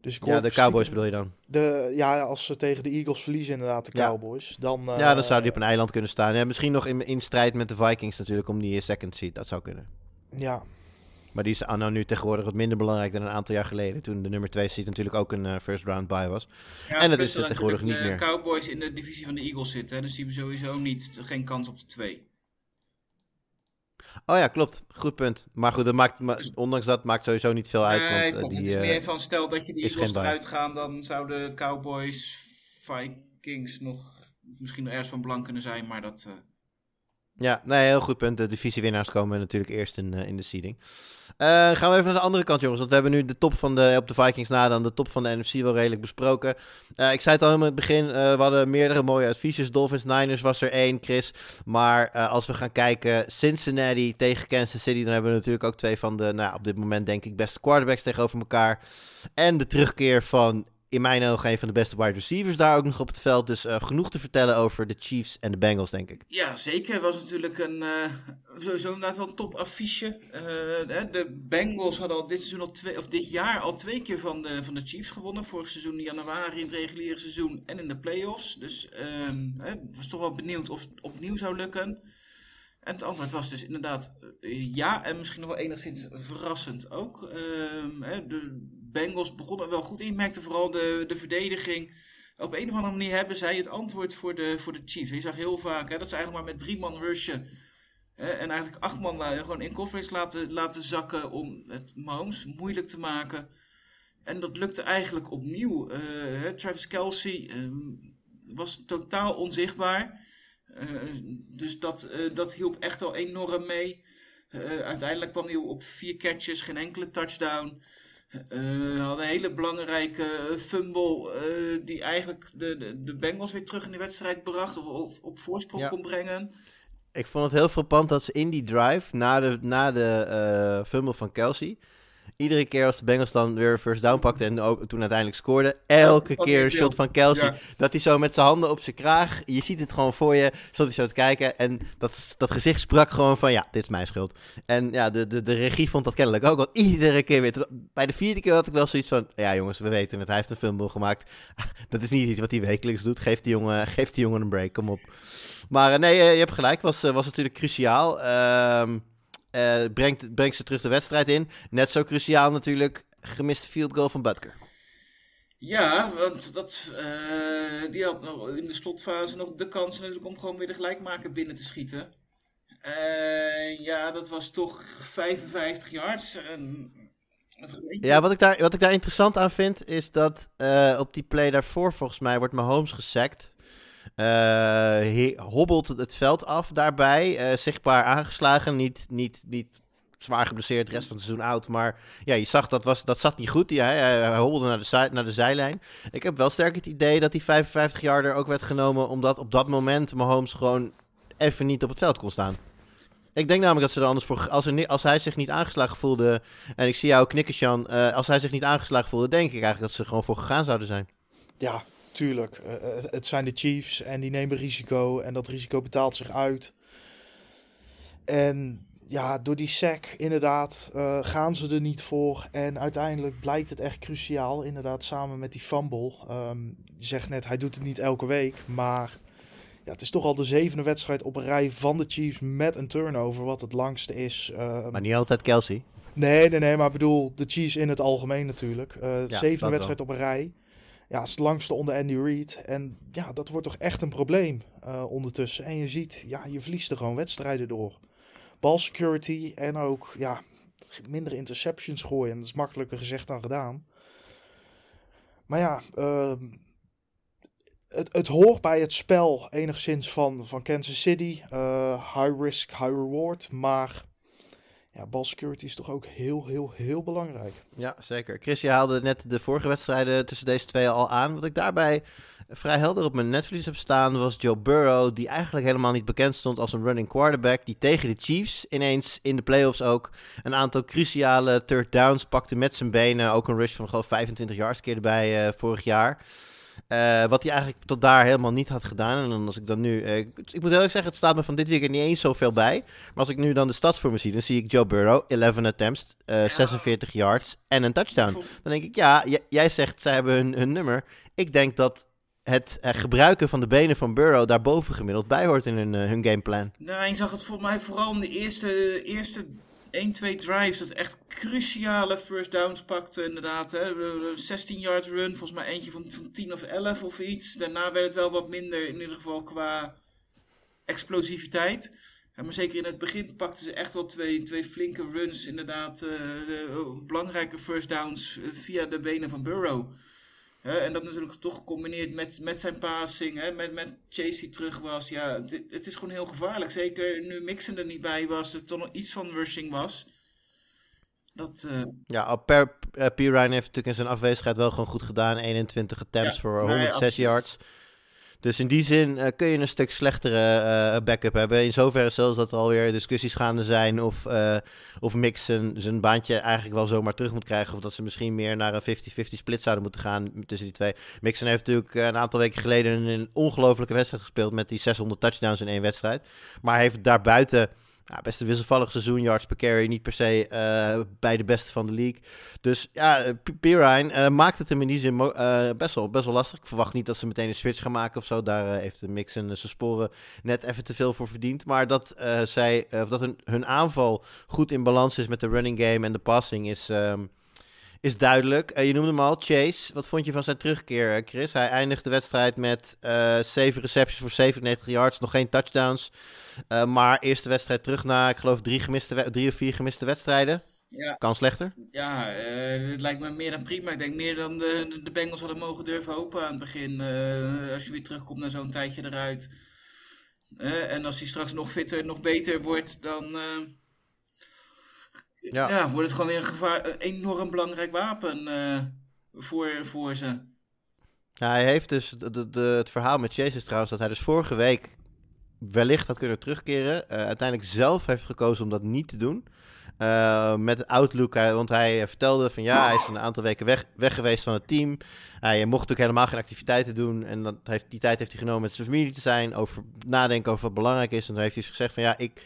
Dus ik ja, de Cowboys bedoel je dan? De, ja, als ze tegen de Eagles verliezen inderdaad, de Cowboys. Ja. Dan, uh, ja, dan zou die op een eiland kunnen staan. Ja, misschien nog in, in strijd met de Vikings natuurlijk om die second seed. Dat zou kunnen. Ja. Maar die is nou nu tegenwoordig wat minder belangrijk dan een aantal jaar geleden. Toen de nummer 2 seed natuurlijk ook een uh, first round bye was. Ja, en dat is er tegenwoordig niet de meer. De Cowboys in de divisie van de Eagles zitten. Hè, dus die hebben sowieso niet, geen kans op de 2. Oh ja, klopt. Goed punt. Maar goed, dat maakt, maar, ondanks dat maakt sowieso niet veel uit. Nee, want, uh, die, die, het is meer van stel dat je de Eagles eruit gaan, dan zouden Cowboys, Vikings nog misschien nog ergens van belang kunnen zijn, maar dat... Uh... Ja, nee, heel goed punt. De divisiewinnaars komen natuurlijk eerst in, uh, in de seeding. Uh, gaan we even naar de andere kant, jongens. Want we hebben nu de top van de, op de Vikings na dan de top van de NFC wel redelijk besproken. Uh, ik zei het al in het begin, we hadden meerdere mooie adviesjes. Dolphins, Niners was er één, Chris. Maar als we gaan kijken, Cincinnati tegen Kansas City, dan hebben we natuurlijk ook twee van de, nou op dit moment denk ik, beste quarterbacks tegenover elkaar. En de terugkeer van in mijn ogen een van de beste wide receivers daar ook nog op het veld. Dus uh, genoeg te vertellen over de Chiefs en de Bengals, denk ik. Ja, zeker. Was natuurlijk een, uh, sowieso inderdaad wel een top affiche. Uh, de Bengals hadden al dit, seizoen al twee, of dit jaar al twee keer van de, van de Chiefs gewonnen. Vorig seizoen in januari in het reguliere seizoen en in de playoffs. Dus ik was toch wel benieuwd of het opnieuw zou lukken. En het antwoord was dus inderdaad ja. En misschien nog wel enigszins verrassend ook. Ehm, de Bengals begonnen wel goed in. Merkte vooral de, de verdediging. Op een of andere manier hebben zij het antwoord voor de, voor de Chiefs. Je zag heel vaak hè, dat ze eigenlijk maar met drie man rushen. Hè, en eigenlijk acht man uh, gewoon in coverage laten, laten zakken om het Mahomes moeilijk te maken. En dat lukte eigenlijk opnieuw. Hè, Travis Kelsey uh, was totaal onzichtbaar. Uh, dus dat, dat hielp echt wel enorm mee. uiteindelijk kwam hij op vier catches, geen enkele touchdown. Uh, hadden een hele belangrijke fumble uh, die eigenlijk de, de, de, Bengals weer terug in de wedstrijd bracht of, of op voorsprong ja. kon brengen. Ik vond het heel frappant dat ze in die drive, na de, na de uh, fumble van Kelsey, iedere keer als de Bengals dan weer first down pakten en ook, toen uiteindelijk scoorden, elke keer een shot van Kelsey, ja. dat hij zo met zijn handen op zijn kraag, je ziet het gewoon voor je, zat hij zo te kijken en dat, dat gezicht sprak gewoon van ja, dit is mijn schuld. En ja, de, de, de regie vond dat kennelijk ook, want iedere keer weer, bij de vierde keer had ik wel zoiets van, ja jongens, we weten het, hij heeft een fumble gemaakt, dat is niet iets wat hij wekelijks doet, geef die jongen, geef die jongen een break, kom op. Maar nee, je hebt gelijk, was, was natuurlijk cruciaal. Um, eh, brengt, brengt ze terug de wedstrijd in. Net zo cruciaal natuurlijk, gemiste field goal van Butker. Ja, want dat, eh, die had nog in de slotfase nog de kans natuurlijk om gewoon weer de gelijkmaker binnen te schieten. Eh, ja, dat was toch 55 yards. En Ja, wat ik, daar, wat ik daar interessant aan vind, is dat op die play daarvoor volgens mij wordt Mahomes gesackt. Eh, hobbelt het veld af daarbij, eh, zichtbaar aangeslagen, niet, niet, niet zwaar geblesseerd, rest van het seizoen oud. Maar ja, je zag dat, was, dat zat niet goed. Hij, hij hobbelde naar de, naar de zijlijn. Ik heb wel sterk het idee dat die 55 yarder ook werd genomen, omdat op dat moment Mahomes gewoon even niet op het veld kon staan. Ik denk namelijk dat ze er anders voor. Als, er, als hij zich niet aangeslagen voelde. En ik zie jou knikken, Sjan. eh, als hij zich niet aangeslagen voelde, denk ik eigenlijk dat ze er gewoon voor gegaan zouden zijn. Ja, tuurlijk. Eh, het- het zijn de Chiefs en die nemen risico en dat risico betaalt zich uit. En ja, door die sack inderdaad eh, gaan ze er niet voor. En uiteindelijk blijkt het echt cruciaal, inderdaad samen met die fumble. Ehm, je zegt net, hij doet het niet elke week, maar ja, het is toch al de zevende wedstrijd op een rij van de Chiefs met een turnover, wat het langste is. Ehm, Maar niet altijd Kelsey. Nee, nee, nee, maar ik bedoel de Chiefs in het algemeen natuurlijk. Eh dat zevende wel. wedstrijd op een rij. Ja, het is het langste onder Andy Reid. En ja, dat wordt toch echt een probleem eh, ondertussen. En je ziet, ja, je verliest er gewoon wedstrijden door. Ball security en ook, ja, minder interceptions gooien. Dat is makkelijker gezegd dan gedaan. Maar ja, ehm, het, het hoort bij het spel enigszins van, van Kansas City. Eh, high risk, high reward. Maar ja, ball security is toch ook heel, heel, heel belangrijk. Ja, zeker. Chris, je haalde net de vorige wedstrijden tussen deze twee al aan. Wat ik daarbij vrij helder op mijn netvlies heb staan was Joe Burrow, die eigenlijk helemaal niet bekend stond als een running quarterback, die tegen de Chiefs ineens in de playoffs ook een aantal cruciale third downs pakte met zijn benen. Ook een rush van geloof 25 yards keer erbij eh, vorig jaar. Eh, wat hij eigenlijk tot daar helemaal niet had gedaan. En dan als ik dan nu. eh, ik, ik moet eerlijk zeggen, het staat me van dit weekend niet eens zoveel bij. Maar als ik nu dan de stats voor me zie, dan zie ik Joe Burrow, 11 attempts, eh, 46 yards en een touchdown. Dan denk ik, ja, jij zegt zij hebben hun, hun nummer. Ik denk dat het eh, gebruiken van de benen van Burrow daarboven gemiddeld bij hoort in hun, eh, hun gameplan. Nou, je zag het volgens mij vooral in de eerste, eerste 1, 2 drives. Dat echt cruciale first downs pakte, inderdaad. Hè. 16 yard run, volgens mij eentje van, van 10 of 11 of iets. Daarna werd het wel wat minder, in ieder geval qua explosiviteit. Maar zeker in het begin pakten ze echt wel twee, twee flinke runs, inderdaad. eh, belangrijke first downs eh, via de benen van Burrow. En dat natuurlijk toch gecombineerd met, met zijn passing, hè, met, met Chase die terug was. Ja, het, het is gewoon heel gevaarlijk. Zeker nu Mixon er niet bij was, er toch nog iets van rushing was. Dat, eh, Ja, oh, per, eh, Pirine heeft natuurlijk in zijn afwezigheid wel gewoon goed gedaan. 21 attempts Ja, voor nee, 106 absoluut. yards. Dus in die zin eh, kun je een stuk slechtere eh, backup hebben. In zoverre zelfs dat er alweer discussies gaande zijn of, eh of Mix zijn, baantje eigenlijk wel zomaar terug moet krijgen. Of dat ze misschien meer naar een 50-50 split zouden moeten gaan tussen die twee. Mixon heeft natuurlijk een aantal weken geleden een ongelofelijke wedstrijd gespeeld met die 600 touchdowns in één wedstrijd. Maar heeft daarbuiten ja, best een wisselvallig seizoen, yards per carry, niet per se eh, bij de beste van de league. Dus ja, Pirine eh, maakt het hem in die zin eh, best, wel, best wel lastig. Ik verwacht niet dat ze meteen een switch gaan maken of zo. Daar heeft de Mixon zijn sporen net even te veel voor verdiend. Maar dat, zij, of dat hun, hun aanval goed in balans is met de running game en de passing is, ehm, is duidelijk. Eh, je noemde hem al, Chase. Wat vond je van zijn terugkeer, eh, Chris? Hij eindigt de wedstrijd met eh 7 receptions voor 97 yards, nog geen touchdowns. Eh, maar eerste wedstrijd terug na, ik geloof, drie, gemiste, drie of vier gemiste wedstrijden. ja, Kan slechter. ja het lijkt me meer dan prima. Ik denk meer dan de, de Bengals hadden mogen durven hopen aan het begin. Als je weer terugkomt na zo'n tijdje eruit. En als hij straks nog fitter, nog beter wordt, dan Ja. ja. wordt het gewoon weer een, gevaar, een enorm belangrijk wapen eh, voor, voor ze. Hij heeft dus, de, het verhaal met is trouwens dat hij dus vorige week wellicht had kunnen terugkeren. Eh, uiteindelijk zelf heeft gekozen om dat niet te doen. Eh, met outlook, want hij vertelde van ja, hij is een aantal weken weg, weg geweest van het team. Hij mocht natuurlijk helemaal geen activiteiten doen. En dat heeft, die tijd heeft hij genomen met zijn familie te zijn. Over nadenken over wat belangrijk is. En toen heeft hij dus gezegd van ja, ik,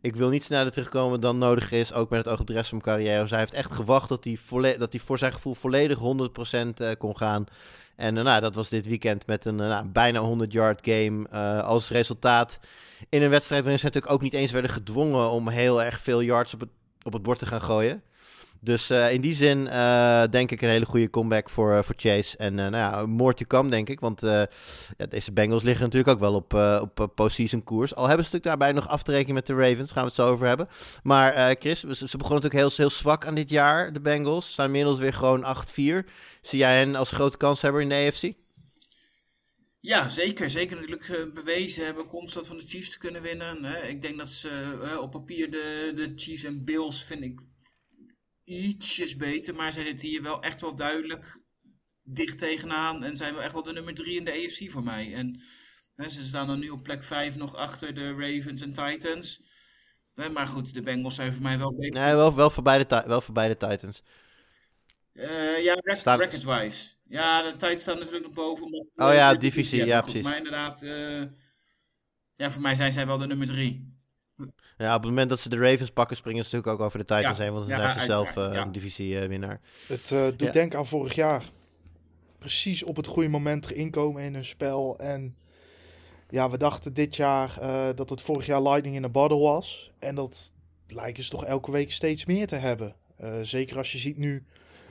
ik wil niet sneller terugkomen dan nodig is, ook met het oog op de rest van mijn carrière. Hij heeft echt gewacht dat hij, dat hij voor zijn gevoel volledig 100% eh, kon gaan. En eh, nou, dat was dit weekend met een eh, nou, bijna 100-yard game als resultaat. In een wedstrijd waarin ze natuurlijk ook niet eens werden gedwongen om heel erg veel yards op op het bord te gaan gooien. Dus eh, in die zin eh, denk ik een hele goede comeback voor, eh, voor Chase. En nou ja, more to come denk ik. Want ja, deze Bengals liggen natuurlijk ook wel op, op postseason koers. Al hebben ze natuurlijk daarbij nog af te rekenen met de Ravens. Gaan we het zo over hebben. Maar Chris, ze, begonnen natuurlijk heel, heel zwak aan dit jaar, de Bengals. Ze staan inmiddels weer gewoon 8-4. Zie jij hen als grote kanshebber in de AFC? Ja, zeker. Zeker natuurlijk bewezen hebben constant van de Chiefs te kunnen winnen. Ik denk dat ze op papier de, de Chiefs en Bills vind ik ietsjes beter. Maar zij zitten hier wel echt wel duidelijk dicht tegenaan. En zijn wel echt wel de nummer drie in de AFC voor mij. En hè, ze staan dan nu op plek 5 nog achter de Ravens en Titans. Maar goed, de Bengals zijn voor mij wel beter. Nee, wel, wel, voor beide, wel voor beide Titans. Eh, ja, Staan- record-wise. Ja, de Titans staan natuurlijk nog boven. Omdat Oh ja, de divisie, ja, precies. Maar inderdaad, eh, ja, voor mij zijn zij wel de nummer drie. Ja, op het moment dat ze de Ravens pakken, springen ze natuurlijk ook over de Titans Ja, heen. Want dan ja, zijn ze zelf uiteraard, eh, ja. een divisiewinnaar. Het eh, doet Ja. denken aan vorig jaar. Precies op het goede moment erin komen in hun spel. En ja, we dachten dit jaar eh, dat het vorig jaar Lightning in a Bottle was. En dat lijken ze toch elke week steeds meer te hebben. Eh, zeker als je ziet nu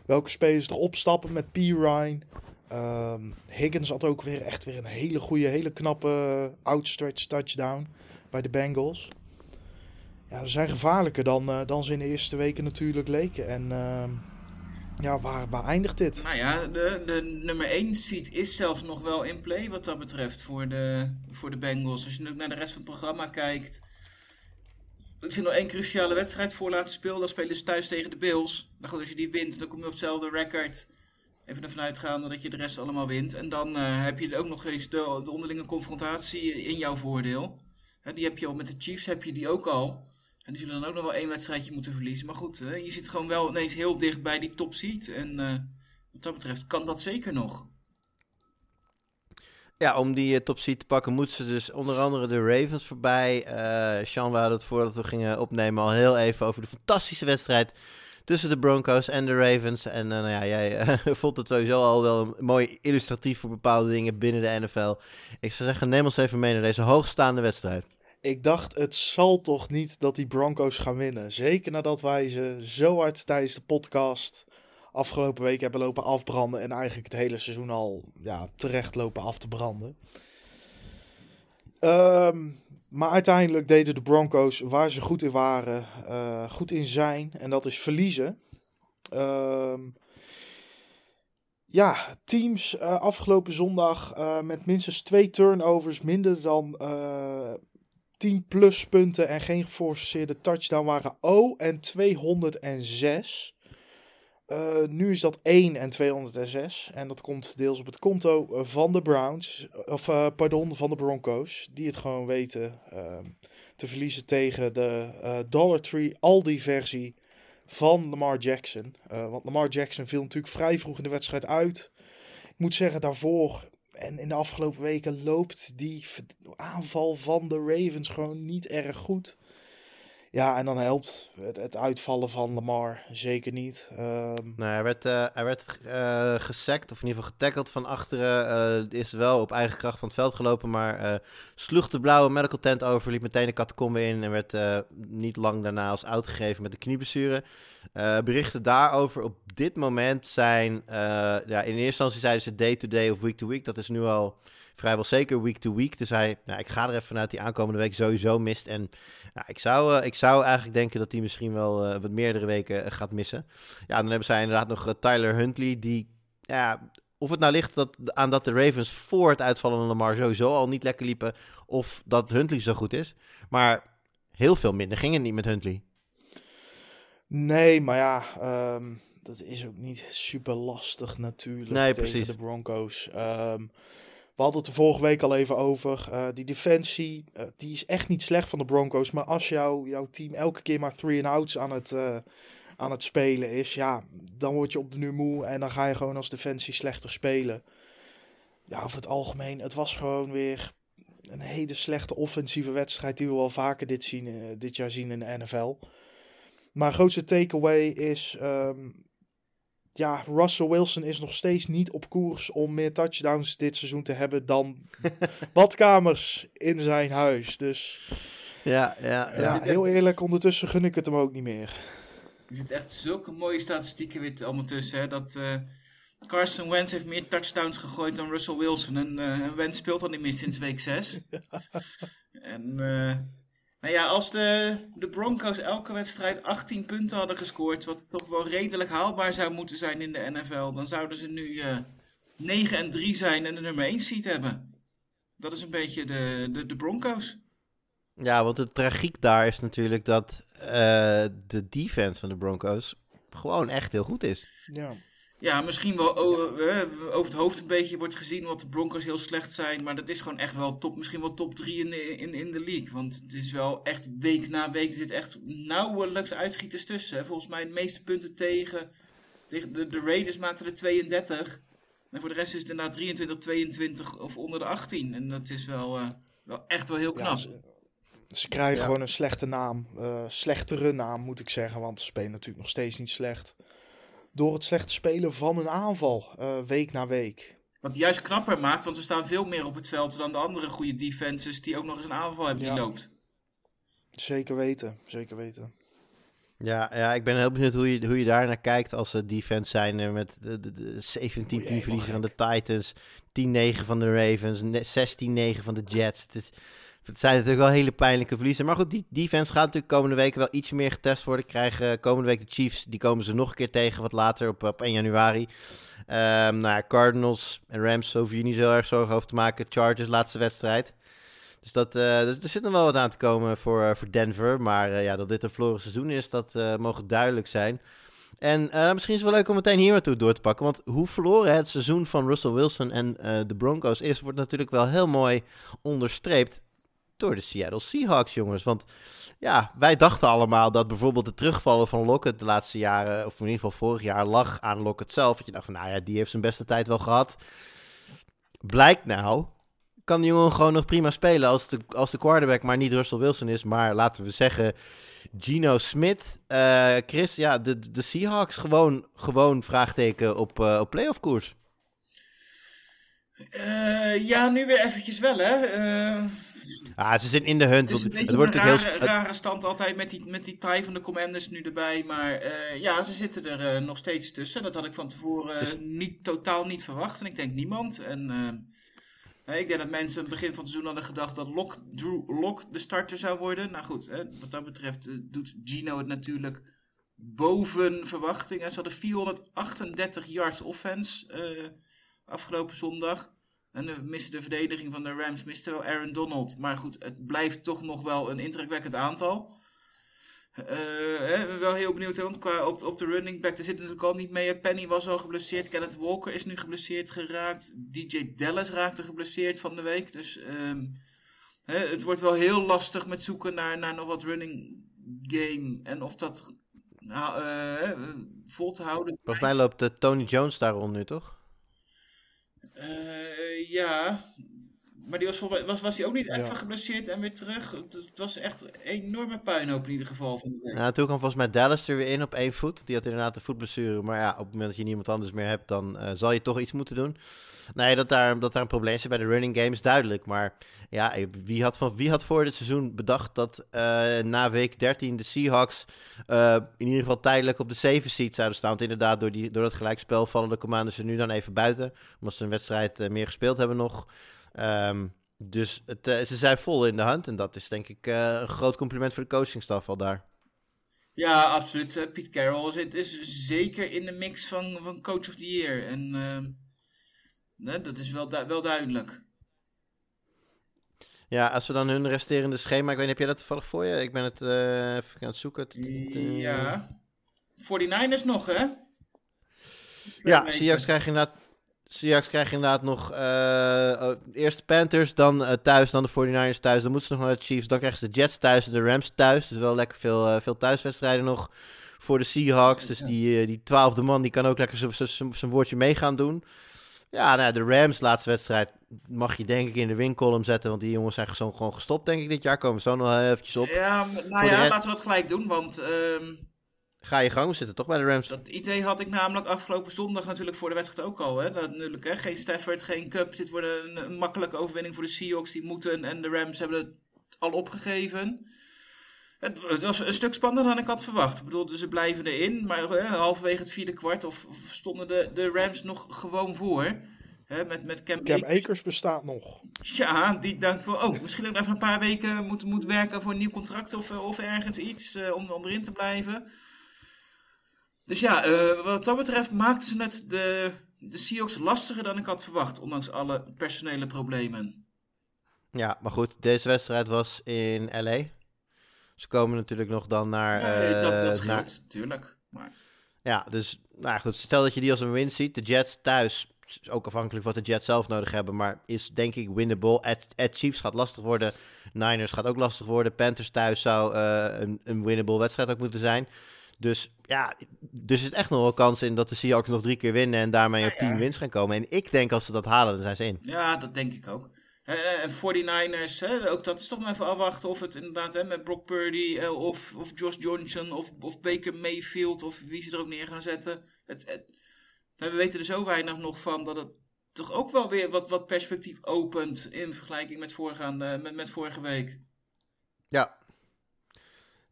welke spelers er opstappen met P. Ryan. Ehm, Higgins had ook weer echt weer een hele goede, hele knappe outstretch touchdown bij de Bengals. Ja, ze zijn gevaarlijker dan, eh, dan ze in de eerste weken natuurlijk leken. En ehm, ja, waar, waar eindigt dit? Nou ja, de, de nummer 1 seat is zelfs nog wel in play wat dat betreft voor de, voor de Bengals. Als je nu naar de rest van het programma kijkt. Er zit nog één cruciale wedstrijd voor laten spelen. Dan spelen ze thuis tegen de Bills. Nou goed, als je die wint, dan kom je op hetzelfde record. Even ervan uitgaande dat je de rest allemaal wint. En dan eh, heb je ook nog eens de, de onderlinge confrontatie in jouw voordeel. Die heb je al met de Chiefs, heb je die ook al. En die zullen dan ook nog wel één wedstrijdje moeten verliezen. Maar goed, je zit gewoon wel ineens heel dicht bij die top seat. En eh, wat dat betreft kan dat zeker nog. Ja, om die eh, top te pakken moeten ze dus onder andere de Ravens voorbij. Eh Sean, we hadden het voordat we gingen opnemen al heel even over de fantastische wedstrijd tussen de Broncos en de Ravens. En nou ja, jij eh, vond het sowieso al wel een mooi illustratief voor bepaalde dingen binnen de NFL. Ik zou zeggen, neem ons even mee naar deze hoogstaande wedstrijd. Ik dacht, het zal toch niet dat die Broncos gaan winnen. Zeker nadat wij ze zo hard tijdens de podcast afgelopen week hebben lopen afbranden. En eigenlijk het hele seizoen al ja, terecht lopen af te branden. Ehm, maar uiteindelijk deden de Broncos waar ze goed in waren, eh, goed in zijn. En dat is verliezen. Ehm, ja, teams eh, afgelopen zondag eh, met minstens twee turnovers, minder dan eh 10 pluspunten en geen geforceerde touchdown waren O en 206. Eh, nu is dat 1 en 206. En dat komt deels op het konto van de Browns. Of eh, pardon, van de Broncos. Die het gewoon weten ehm, te verliezen tegen de eh, Dollar Tree Aldi versie van Lamar Jackson. Want Lamar Jackson viel natuurlijk vrij vroeg in de wedstrijd uit. Ik moet zeggen, daarvoor en in de afgelopen weken loopt die aanval van de Ravens gewoon niet erg goed. Ja, en dan helpt het, het uitvallen van Lamar zeker niet. Ehm, Nou, hij werd, eh hij werd eh gesackt, of in ieder geval getackeld van achteren. Eh, is wel op eigen kracht van het veld gelopen, maar sloeg de blauwe medical tent over, liep meteen de catacombe in en werd niet lang daarna als oud gegeven met de knieblessure. Berichten daarover op dit moment zijn, ja, in eerste instantie zeiden ze day-to-day of week-to-week. Dat is nu al vrijwel zeker week-to-week. Dus hij, nou, ik ga er even vanuit die aankomende week sowieso mist. En nou, ik, zou, eh, ik zou eigenlijk denken dat hij misschien wel eh, wat meerdere weken eh, gaat missen. Ja, dan hebben zij inderdaad nog Tyler Huntley, die, ja, of het nou ligt dat, aan dat de Ravens voor het uitvallen van Lamar sowieso al niet lekker liepen, of dat Huntley zo goed is. Maar heel veel minder ging het niet met Huntley. nee, maar ja, ehm, dat is ook niet super lastig natuurlijk Nee, tegen precies. de Broncos. Ehm, we hadden het er vorige week al even over. Eh, die defensie, eh, die is echt niet slecht van de Broncos. Maar als jou, jouw team elke keer maar three and outs aan het, eh, aan het spelen is, ja, dan word je op de nu moe en dan ga je gewoon als defensie slechter spelen. Ja, over het algemeen, het was gewoon weer een hele slechte offensieve wedstrijd die we wel vaker dit, zien, dit jaar zien in de NFL. Maar grootste takeaway is, ehm, ja, Russell Wilson is nog steeds niet op koers om meer touchdowns dit seizoen te hebben dan badkamers in zijn huis. Dus Ja, ja, ja. ja, heel eerlijk, ondertussen gun ik het hem ook niet meer. Er zitten echt zulke mooie statistieken weer allemaal tussen. Hè, dat eh, Carson Wentz heeft meer touchdowns gegooid dan Russell Wilson. En, eh, en Wentz speelt al niet meer sinds week 6. en eh, nou ja, als de, de Broncos elke wedstrijd 18 punten hadden gescoord, wat toch wel redelijk haalbaar zou moeten zijn in de NFL, dan zouden ze nu eh 9 en 3 zijn en de nummer 1 seed hebben. Dat is een beetje de, de, de Broncos. Ja, want de tragiek daar is natuurlijk dat eh, de defense van de Broncos gewoon echt heel goed is. Ja. Ja, misschien wel eh, over het hoofd een beetje wordt gezien wat de Broncos heel slecht zijn. Maar dat is gewoon echt wel top, misschien wel top 3 in de, in, in de league. Want het is wel echt week na week. Er zit echt nauwelijks uitschieters tussen. hè. Volgens mij de meeste punten tegen. tegen de, de Raiders maakten er 32. En voor de rest is het inderdaad 23, 22 of onder de 18. En dat is wel, eh, wel echt wel heel Ja, knap. ze, ze krijgen Ja. gewoon een slechte naam. eh, slechtere naam moet ik zeggen, want ze spelen natuurlijk nog steeds niet slecht. Door het slechte spelen van een aanval, eh, week na week. Wat het juist knapper maakt, want we staan veel meer op het veld dan de andere goede defenses die ook nog eens een aanval hebben die Ja. loopt. Zeker weten, zeker weten. Ja, ja, ik ben heel benieuwd hoe je, hoe je daar naar kijkt als ze defense zijn eh, met de, de, de 17 Oei, helemaal verliezen van de Titans, 10-9 van de Ravens, ne- 16-9 van de Jets. Het, is, het zijn natuurlijk wel hele pijnlijke verliezen. Maar goed, die defense gaat natuurlijk komende weken wel ietsje meer getest worden. Krijgen komende week de Chiefs, die komen ze nog een keer tegen wat later op, op 1 januari. Ehm nou ja, Cardinals en Rams hoeven je niet zo erg zorgen over te maken. Chargers, laatste wedstrijd. Dus dat, eh, er zit nog wel wat aan te komen voor, eh, voor Denver. Maar eh, ja, dat dit een verloren seizoen is, dat mogen duidelijk zijn. En misschien is het wel leuk om meteen hier naartoe door te pakken. Want hoe verloren het seizoen van Russell Wilson en de Broncos is, wordt natuurlijk wel heel mooi onderstreept door de Seattle Seahawks, jongens. Want ja, wij dachten allemaal dat bijvoorbeeld de terugvallen van Lockett de laatste jaren, of in ieder geval vorig jaar, lag aan Lockett zelf. Dat je dacht van, nou ja, die heeft zijn beste tijd wel gehad. Blijkt nou, kan die jongen gewoon nog prima spelen als de, als de quarterback maar niet Russell Wilson is. Maar laten we zeggen, Gino Smith. Eh, Chris, ja, de, de Seahawks gewoon, gewoon vraagteken op, eh, op playoff koers. Eh, ja, nu weer eventjes wel, hè. Ah, ze zijn in de hunt. het is een het wordt een rare, heel... rare stand altijd met die, met die tie van de Commanders nu erbij. Maar eh, ja, ze zitten er eh, nog steeds tussen. Dat had ik van tevoren Dus- niet, totaal niet verwacht. En ik denk niemand. En eh, ik denk dat mensen aan het begin van het seizoen hadden gedacht dat Lok, Drew Lock de starter zou worden. Nou goed, hè, wat dat betreft doet Gino het natuurlijk boven verwachting. Ze hadden 438 yards offense afgelopen zondag. En de, de verdediging van de Rams, miste wel Aaron Donald. Maar goed, het blijft toch nog wel een indrukwekkend aantal. Eh, hè, wel heel benieuwd, want qua op, op de running back, er zit natuurlijk al niet mee. Penny was al geblesseerd, Kenneth Walker is nu geblesseerd geraakt. DJ Dallas raakte geblesseerd van de week. Dus ehm, het wordt wel heel lastig met zoeken naar, naar nog wat running game. En of dat nou, eh, vol te houden Volgens mij loopt eh, Tony Jones daar nu, toch? Eh, ja, maar die was, was, was hij ook niet Ja. even geblesseerd en weer terug? Het, het was echt een enorme puinhoop in ieder geval van de week. Nou, toen kwam volgens mij Dallas er weer in op één voet. Die had inderdaad een voetblessure. Maar ja, op het moment dat je niemand anders meer hebt, dan eh, zal je toch iets moeten doen. Nee, dat daar, dat daar een probleem zit bij de running game is duidelijk. Maar ja, eh, wie had, van, wie had voor dit seizoen bedacht dat eh, na week 13 de Seahawks eh, in ieder geval tijdelijk op de 7 seat zouden staan. Want inderdaad, door, die, door dat gelijkspel vallen de commanders er nu dan even buiten. Omdat ze een wedstrijd meer gespeeld hebben nog. Ehm, dus het, ze zijn vol in de hand. En dat is denk ik een groot compliment voor de coachingstaf al daar. Ja, absoluut. Pete Carroll zit, is zeker in de mix van, van Coach of the Year. En ehm, nee, dat is wel, du- wel duidelijk. Ja, als we dan hun resterende schema... Ik weet niet, heb jij dat toevallig voor je? Ik ben het eh, even aan het zoeken. Ja. 49ers nog, hè? Twee Ja. Seahawks krijgen inderdaad... Seahawks krijgen inderdaad nog eh, oh, eerst de Panthers, dan eh, thuis, dan de 49ers thuis. Dan moeten ze nog naar de Chiefs. Dan krijgen ze de Jets thuis en de Rams thuis. Dus wel lekker veel, veel thuiswedstrijden nog voor de Seahawks. Dus die, die twaalfde man die kan ook lekker zijn woordje mee gaan doen. Ja, nou, de Rams, laatste wedstrijd, mag je denk ik in de wincolumn zetten. Want die jongens zijn gewoon gestopt, denk ik, dit jaar. Komen we zo nog eventjes op. Ja, nou ja, rest- laten we dat gelijk doen. Want ehm, Ga je gang, we zitten toch bij de Rams. dat idee had ik namelijk afgelopen zondag natuurlijk voor de wedstrijd ook al. Hè? Dat, natuurlijk, hè? Geen Stafford, geen Cup. Dit wordt een, een makkelijke overwinning voor de Seahawks. Die moeten en de Rams hebben het al opgegeven. Het, het was een stuk spannender dan ik had verwacht. Ik bedoel, ze blijven erin. Maar hè, halverwege het vierde kwart of, of stonden de, de Rams nog gewoon voor. Hè? Met, met Cam, Cam Akers. Akers bestaat nog. Ja, die dacht van, oh, misschien ik even een paar weken moet, moet werken voor een nieuw contract of, eh, of ergens iets eh, om, om erin te blijven. Dus ja, eh, wat dat betreft maakten ze het de, de Seahawks lastiger dan ik had verwacht, ondanks alle personele problemen. Ja, maar goed, deze wedstrijd was in LA. Ze komen natuurlijk nog dan naar... Nee, dat, dat eh, scheelt, naar- natuurlijk. Maar Ja, dus nou goed, stel dat je die als een win ziet. De Jets thuis, is ook afhankelijk wat de Jets zelf nodig hebben, maar is denk ik winnable. At, at Chiefs gaat lastig worden. Niners gaat ook lastig worden. Panthers thuis zou eh, een, een winnable wedstrijd ook moeten zijn. Dus ja, er zit echt nog wel kans in dat de Seahawks nog drie keer winnen en daarmee op 10 wins gaan komen. En ik denk als ze dat halen, dan zijn ze in. ja, dat denk ik ook. Eh, En 49ers, hè, ook dat is toch maar even afwachten of het inderdaad hè, met Brock Purdy eh, of, of Josh Johnson of, of Baker Mayfield of wie ze er ook neer gaan zetten. Het, we weten er zo weinig nog van dat het toch ook wel weer wat, wat perspectief opent in vergelijking met, voorgaande, met, met vorige week. Ja.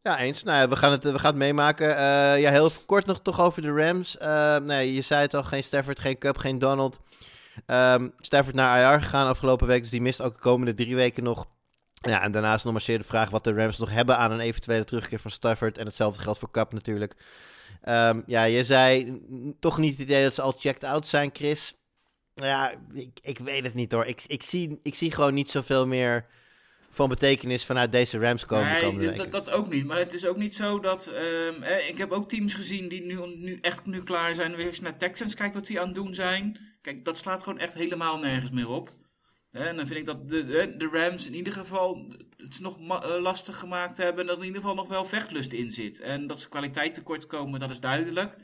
Ja, eens. Nou, we gaan het, we gaan het meemaken. Eh, ja, heel kort nog toch over de Rams. Eh, nee, je zei het al, geen Stafford, geen Cup, geen Donald. Ehm Stafford naar IR gegaan afgelopen week, dus die mist ook de komende drie weken nog. Ja, en daarnaast nog maar zeer de vraag wat de Rams nog hebben aan een eventuele terugkeer van Stafford. En hetzelfde geldt voor Cup natuurlijk. Ehm, ja, je zei toch niet het idee dat ze al checked out zijn, Chris. Ja, ik, ik weet het niet hoor. Ik, ik, zie, ik zie gewoon niet zoveel meer van betekenis vanuit deze Rams komen komende Nee, dat, dat ook niet. Maar het is ook niet zo dat. ehm, eh, ik heb ook teams gezien die nu, nu echt nu klaar zijn. Weer eens naar Texans kijken wat die aan het doen zijn. Kijk, dat slaat gewoon echt helemaal nergens meer op. En dan vind ik dat de, de, Rams in ieder geval het nog eh, lastig gemaakt hebben. En dat er in ieder geval nog wel vechtlust in zit. En dat ze kwaliteit tekort komen, dat is duidelijk.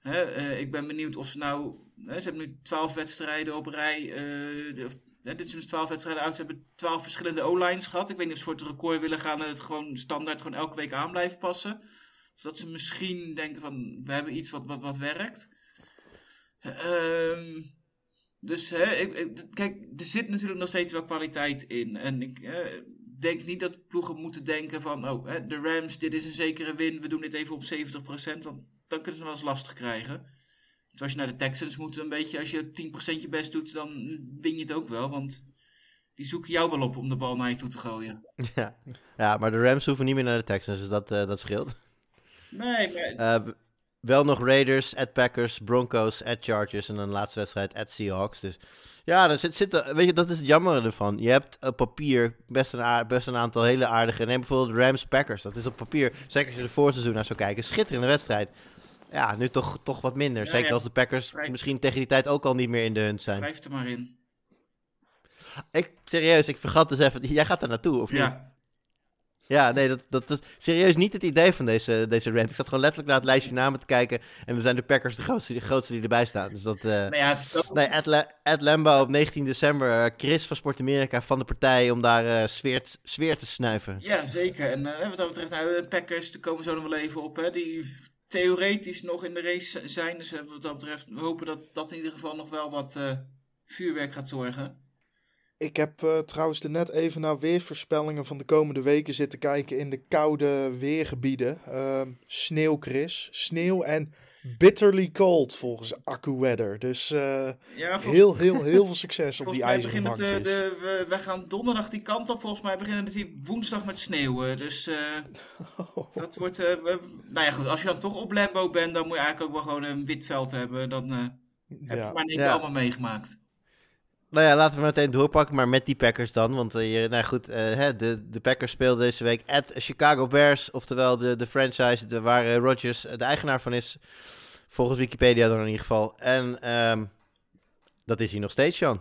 Eh, ik ben benieuwd of ze nou. Ze hebben nu twaalf wedstrijden op rij. eh, dit zijn dus twaalf wedstrijden uit. Ze hebben twaalf verschillende O-lines gehad. Ik weet niet of ze voor het record willen gaan en het gewoon standaard gewoon elke week aan blijven passen. Of dat ze misschien denken van we hebben iets wat, wat, wat werkt. Ehm, dus hè, ik, ik- kijk, er zit natuurlijk nog steeds wel kwaliteit in. En ik eh, denk niet dat ploegen moeten denken van oh, hè, de Rams, dit is een zekere win. We doen dit even op 70%. Dan, dan kunnen ze wel eens lastig krijgen. Dus als je naar de Texans moet, een beetje, als je 10% je best doet, dan win je het ook wel. Want die zoeken jou wel op om de bal naar je toe te gooien. Ja. ja, maar de Rams hoeven niet meer naar de Texans, dus dat, eh, dat scheelt. Nee, maar Eh, wel nog Raiders, at Packers, Broncos, at Chargers en dan de laatste wedstrijd at Seahawks. Dus ja, er zit, zit er- weet je, dat is het jammer ervan. Je hebt op papier best een, aard- best een aantal hele aardige. Neem bijvoorbeeld Rams Packers. Dat is op papier, zeker als je de voorseizoen naar zou kijken, schitterende wedstrijd. Ja, nu toch, toch wat minder. Ja, zeker ja. als de Packers Vrij- misschien tegen die tijd ook al niet meer in de hunt zijn. wrijf er maar in. Ik, serieus, ik vergat dus even. Jij gaat daar naartoe, of niet? Ja, nee, dat, dat is serieus niet het idee van deze, deze rant. Ik zat gewoon letterlijk naar het lijstje namen te kijken. En dan zijn de Packers de grootste, de grootste die erbij staan. Dus dat. nou ja, zo Nee, Ed, La- Ed Lambo op 19 december. eh, Chris van Sport Amerika van de partij om daar eh, sfeer, te snuiven. Ja, zeker. En eh, wat dat betreft, nou, de Packers, daar komen we zo nog wel even op. Hè, die theoretisch nog in de race zijn. Dus wat dat betreft, we hopen dat dat in ieder geval nog wel wat vuurwerk gaat zorgen. Ik heb eh, trouwens er net even naar weervoorspellingen van de komende weken zitten kijken in de koude weergebieden. Ehm, sneeuw, Chris. Sneeuw en bitterly cold volgens AccuWeather. Dus eh, Ja, volgens, heel, heel, heel veel succes op die ijzeren bankjes. eh, de, we, wij gaan donderdag die kant op. Volgens mij beginnen het hier woensdag met sneeuwen. Dus eh, dat wordt... eh, we- nou ja, goed. Als je dan toch op Lambo bent, dan moet je eigenlijk ook wel gewoon een wit veld hebben. Dan eh, heb je Ja. maar in één keer Ja. allemaal meegemaakt. Nou ja, laten we meteen doorpakken, maar met die Packers dan. Want eh, je, nou goed, eh, hè, de, de Packers speelden deze week at Chicago Bears. Oftewel de, de franchise de, waar eh, Rodgers de eigenaar van is. Volgens Wikipedia dan in ieder geval. En ehm, dat is hij nog steeds, Jan.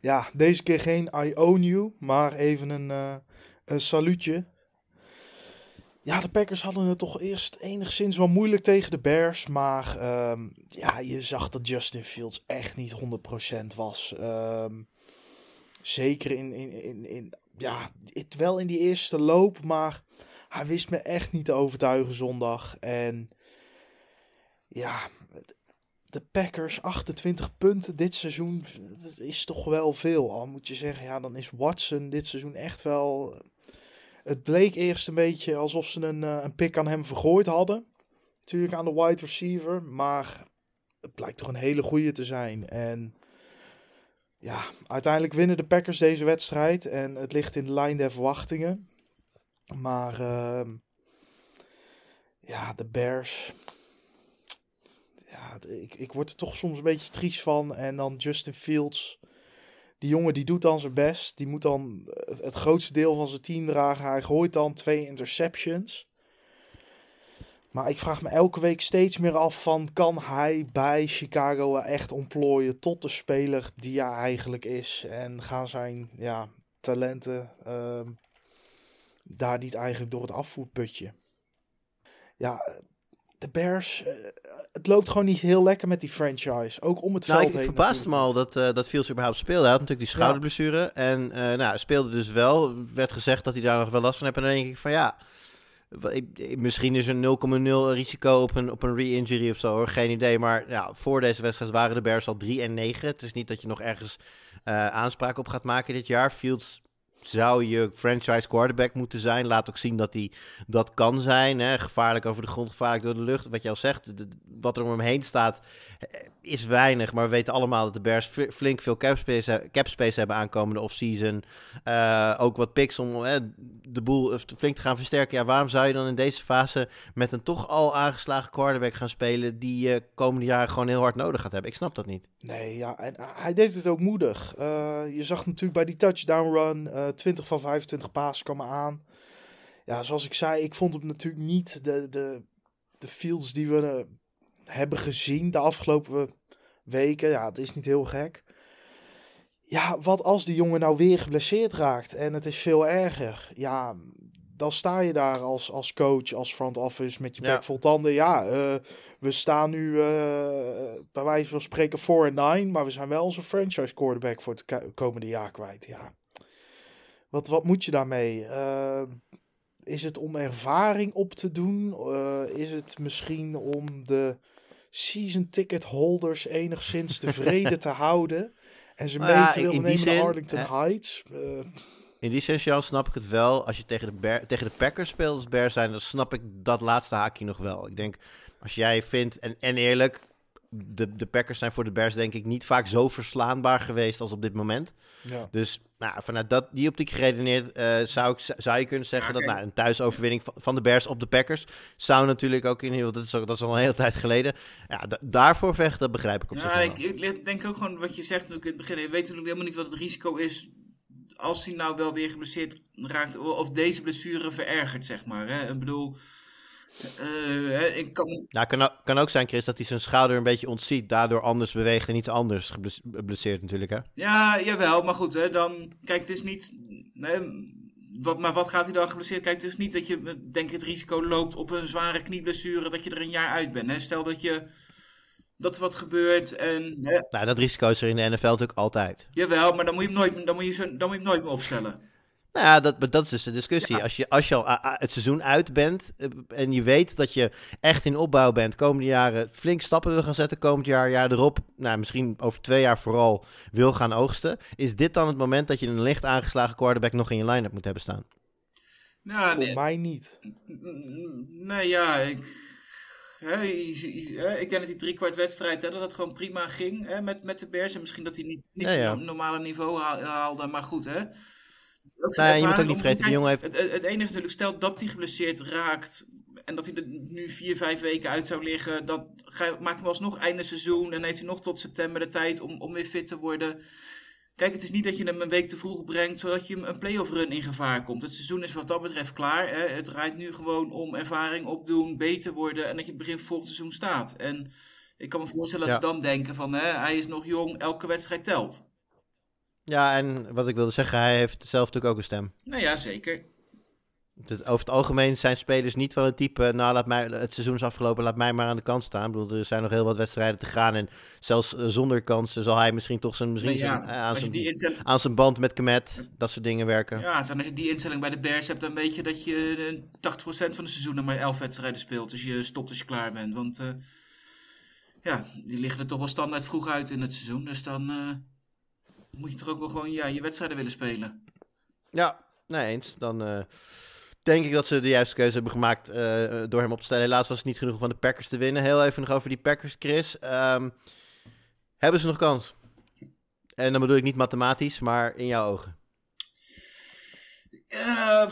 Ja, deze keer geen I own you, maar even een, eh, een saluutje. Ja, de Packers hadden het toch eerst enigszins wel moeilijk tegen de Bears. Maar ehm, ja, je zag dat Justin Fields echt niet 100% was. Ehm, zeker in, in, in, in, ja, wel in die eerste loop. Maar hij wist me echt niet te overtuigen zondag. En ja, de Packers 28 punten dit seizoen, dat is toch wel veel. Al moet je zeggen, ja, dan is Watson dit seizoen echt wel het bleek eerst een beetje alsof ze een, uh, een pik aan hem vergooid hadden. Natuurlijk aan de wide receiver. Maar het blijkt toch een hele goede te zijn. En ja, uiteindelijk winnen de Packers deze wedstrijd. En het ligt in de lijn der verwachtingen. Maar uh, ja, de Bears. Ja, ik, ik word er toch soms een beetje triest van. En dan Justin Fields die jongen die doet dan zijn best. Die moet dan het, grootste deel van zijn team dragen. Hij gooit dan twee interceptions. Maar ik vraag me elke week steeds meer af van... kan hij bij Chicago echt ontplooien tot de speler die hij eigenlijk is? En gaan zijn ja, talenten uh, daar niet eigenlijk door het afvoerputje? Ja, de Bears, uh, het loopt gewoon niet heel lekker met die franchise. Ook om het nou, veld ik, heen. Het verbaasde me al dat, uh, dat Fields überhaupt speelde. Hij had natuurlijk die schouderblessure. En uh, nou, speelde dus wel. werd gezegd dat hij daar nog wel last van heeft. En dan denk ik van ja, misschien is er 0,0 risico op een, op een re-injury of zo hoor. Geen idee. Maar ja, voor deze wedstrijd waren de Bears al 3 en 9. Het is niet dat je nog ergens aanspraak op gaat maken dit jaar. Fields zou je franchise quarterback moeten zijn. Laat ook zien dat hij dat kan zijn. Hè? Gevaarlijk over de grond, gevaarlijk door de lucht. Wat je al zegt, wat er om hem heen staat, is weinig. Maar we weten allemaal dat de Bears flink veel capspace, space hebben aankomende offseason. Uh, ook wat picks om de boel flink te gaan versterken. Ja, waarom zou je dan in deze fase met een toch al aangeslagen quarterback gaan spelen... die je komende jaren gewoon heel hard nodig gaat hebben? Ik snap dat niet. Nee, ja, en hij deed het ook moedig. Je zag natuurlijk bij die touchdown run, uh, 20 van 25 passes komen aan. Ja, zoals ik zei, ik vond hem natuurlijk niet de, de, de fields die we hebben gezien de afgelopen weken. Ja, het is niet heel gek. Ja, wat als die jongen nou weer geblesseerd raakt en het is veel erger? Ja, dan sta je daar als, als coach, als front office met je bek vol tanden. Ja, uh, we staan nu uh, bij wijze van spreken 4 en 9, maar we zijn wel onze franchise quarterback voor het komende jaar kwijt. Ja. Wat, wat moet je daarmee? Uh, is het om ervaring op te doen? is het misschien om de season ticket holders enigszins tevreden te houden. En ze mee te willen nemen naar Arlington Heights. Uh, in die zin, snap ik het wel. Als je tegen de, tegen de Packers speelt als Bears zijn, dan snap ik dat laatste haakje nog wel. Ik denk, als jij vindt, en, en eerlijk, de, de Packers zijn voor de Bears denk ik niet vaak zo verslaanbaar geweest als op dit moment. Ja. Dus nou, vanuit dat, die optiek geredeneerd uh, zou, ik, zou je kunnen zeggen dat nou, een thuisoverwinning van, van de Bears op de Packers zou natuurlijk ook in heel, dat is, dat is al een hele tijd geleden. Ja, daarvoor vechten, dat begrijp ik op ja, ik, ik, denk ook gewoon wat je zegt natuurlijk in het begin. Je weet natuurlijk helemaal niet wat het risico is als hij nou wel weer geblesseerd raakt of deze blessure verergert, zeg maar. Hè? Ik bedoel, uh, ik kan... Nou, kan, kan ook zijn, Chris, dat hij zijn schouder een beetje ontziet. Daardoor anders beweegt en niet anders geblesseerd natuurlijk, hè? Ja, jawel. Maar goed, hè, dan... Kijk, het is niet... Nee, wat, maar wat gaat hij dan geblesseerd? Kijk, het is niet dat je, denk het risico loopt op een zware knieblessure... dat je er een jaar uit bent. Hè? Stel dat je... Dat er wat gebeurt en... Hè. Nou, dat risico is er in de NFL natuurlijk altijd. Jawel, maar dan moet je hem nooit, dan moet je, dan moet je hem nooit meer opstellen. Nou ja, dat, dat is dus de discussie. Als, je, als je al het seizoen uit bent eh, en je weet dat je echt in opbouw bent, komende jaren flink stappen wil gaan zetten, komend jaar, jaar erop, nou misschien over twee jaar vooral wil gaan oogsten, is dit dan het moment dat je een licht aangeslagen quarterback nog in je line-up moet hebben staan? Nou, Voor mij niet. Nee, ja, ik... Hè, ik denk dat die driekwart wedstrijd, hè, dat het gewoon prima ging hè, met, met de Bears. En misschien dat hij niet, niet zijn normale niveau haalde, maar goed, hè. Nee, je moet ook niet vergeten, jongen heeft... Het, het, enige natuurlijk, stel dat hij geblesseerd raakt en dat hij er nu vier, vijf weken uit zou liggen, dat maakt hem alsnog einde seizoen en heeft hij nog tot september de tijd om, om weer fit te worden. Kijk, het is niet dat je hem een week te vroeg brengt, zodat je een playoff run in gevaar komt. Het seizoen is wat dat betreft klaar. Hè? Het draait nu gewoon om ervaring opdoen, beter worden en dat je het begin van volgend seizoen staat. En ik kan me voorstellen dat ze dan denken van, hè, hij is nog jong, elke wedstrijd telt. Ja, en wat ik wilde zeggen, hij heeft zelf natuurlijk ook een stem. Nou ja, zeker. het- over het algemeen zijn spelers niet van het type, nou laat mij, het seizoen is afgelopen, laat mij maar aan de kant staan. Ik bedoel, er zijn nog heel wat wedstrijden te gaan en zelfs eh, zonder kansen zal hij misschien toch zijn, misschien Nee, ja, zijn, eh, aan, zijn, die instelling, aan zijn band met Kemet, dat soort dingen werken. ja, als je die instelling bij de Bears hebt, dan weet je dat je eh, 80% van de seizoen nog maar 11 wedstrijden speelt. Dus je stopt als je klaar bent. Want eh, ja, die liggen er toch wel standaard vroeg uit in het seizoen. Dus dan eh, moet je toch ook wel gewoon ja, je wedstrijden willen spelen. Ja, nee eens. Dan eh, denk ik dat ze de juiste keuze hebben gemaakt eh, door hem op te stellen. Helaas was het niet genoeg om van de Packers te winnen. Heel even nog over die Packers, Chris. Ehm, hebben ze nog kans? En dan bedoel ik niet mathematisch, maar in jouw ogen. Eh,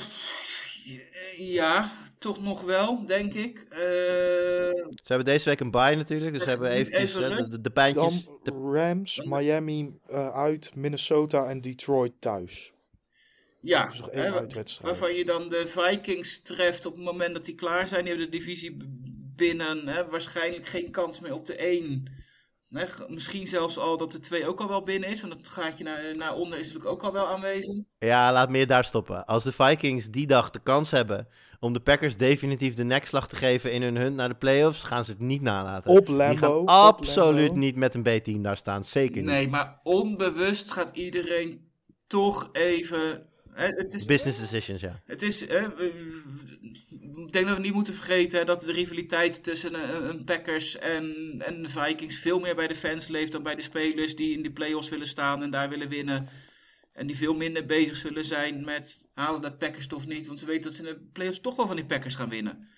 ja, toch nog wel, denk ik. Eh, Ze hebben deze week een bye natuurlijk, dus ze hebben eventjes even de, de, de pijntjes. Dan de- Rams, Miami eh, uit, Minnesota en Detroit thuis. ja, Dus nog één hè, wa- uitwedstrijd. waarvan je dan de Vikings treft op het moment dat die klaar zijn. Die hebben de divisie binnen. Hè, waarschijnlijk geen kans meer op de 1. Hè, g- misschien zelfs al dat de 2 ook al wel binnen is. Want het gaatje naar, naar onder is natuurlijk ook al wel aanwezig. Ja, laat me je daar stoppen. Als de Vikings die dag de kans hebben om de Packers definitief de nekslag te geven in hun hunt naar de playoffs, gaan ze het niet nalaten. Op die Lambo. gaan op absoluut Lambo. niet met een B-team daar staan. Zeker niet. Nee, maar onbewust gaat iedereen toch even. Hè, het is, Business decisions, ja. Het is, hè, ik denk dat we niet moeten vergeten hè, dat de rivaliteit tussen een, een Packers en, en de Vikings veel meer bij de fans leeft dan bij de spelers die in de playoffs willen staan en daar willen winnen. En die veel minder bezig zullen zijn met halen de Packers of niet, want ze weten dat ze in de playoffs toch wel van die Packers gaan winnen.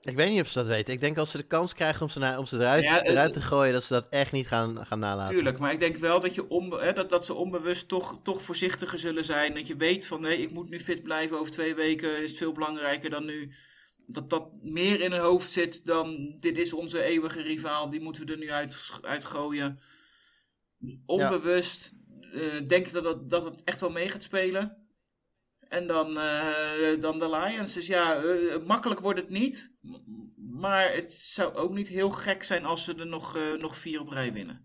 Ik weet niet of ze dat weten. Ik denk als ze de kans krijgen om ze, naar, om ze eruit, Ja, eh, eruit te gooien, dat ze dat echt niet gaan, gaan nalaten. Tuurlijk, maar ik denk wel dat, je onbe- hè, dat, dat ze onbewust toch, toch voorzichtiger zullen zijn. Dat je weet van nee, ik moet nu fit blijven. Over twee weken is het veel belangrijker dan nu. Dat dat meer in hun hoofd zit dan dit is onze eeuwige rivaal. Die moeten we er nu uit, uitgooien. Onbewust eh, denk ik dat, dat, dat het echt wel mee gaat spelen. En dan, eh, dan de Lions. Dus ja, eh, makkelijk wordt het niet. Maar het zou ook niet heel gek zijn als ze er nog, eh, nog vier op rij winnen.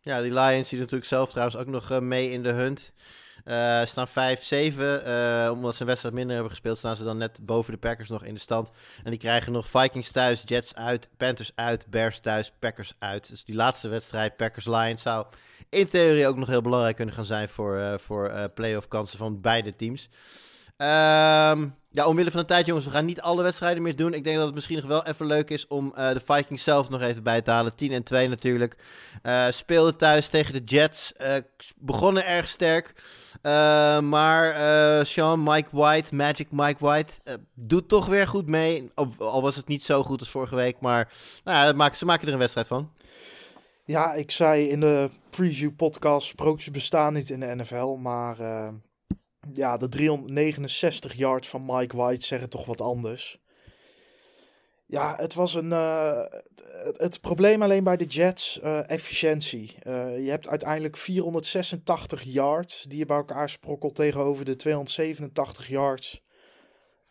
Ja, die Lions die natuurlijk zelf trouwens ook nog eh, mee in de hunt. Eh staan 5-7. eh, omdat ze een wedstrijd minder hebben gespeeld, staan ze dan net boven de Packers nog in de stand. En die krijgen nog Vikings thuis, Jets uit, Panthers uit, Bears thuis, Packers uit. Dus die laatste wedstrijd, Packers-Lions, zou in theorie ook nog heel belangrijk kunnen gaan zijn voor, eh voor playoff kansen van beide teams. Ehm, ja, omwille van de tijd, jongens, we gaan niet alle wedstrijden meer doen. Ik denk dat het misschien nog wel even leuk is om de Vikings zelf nog even bij te halen. 10 en 2 natuurlijk. Eh speelde thuis tegen de Jets. Begonnen erg sterk. Eh, maar eh, Sean, Mike White, Magic Mike White, eh, doet toch weer goed mee. Al, was het niet zo goed als vorige week. Maar nou ja, ze maken er een wedstrijd van. Ja, ik zei in de preview podcast, sprookjes bestaan niet in de NFL, maar ja, de 369 yards van Mike White zeggen toch wat anders. Ja, het was een. eh, het, probleem alleen bij de Jets, eh, efficiëntie. Eh, je hebt uiteindelijk 486 yards die je bij elkaar sprokkelt tegenover de 287 yards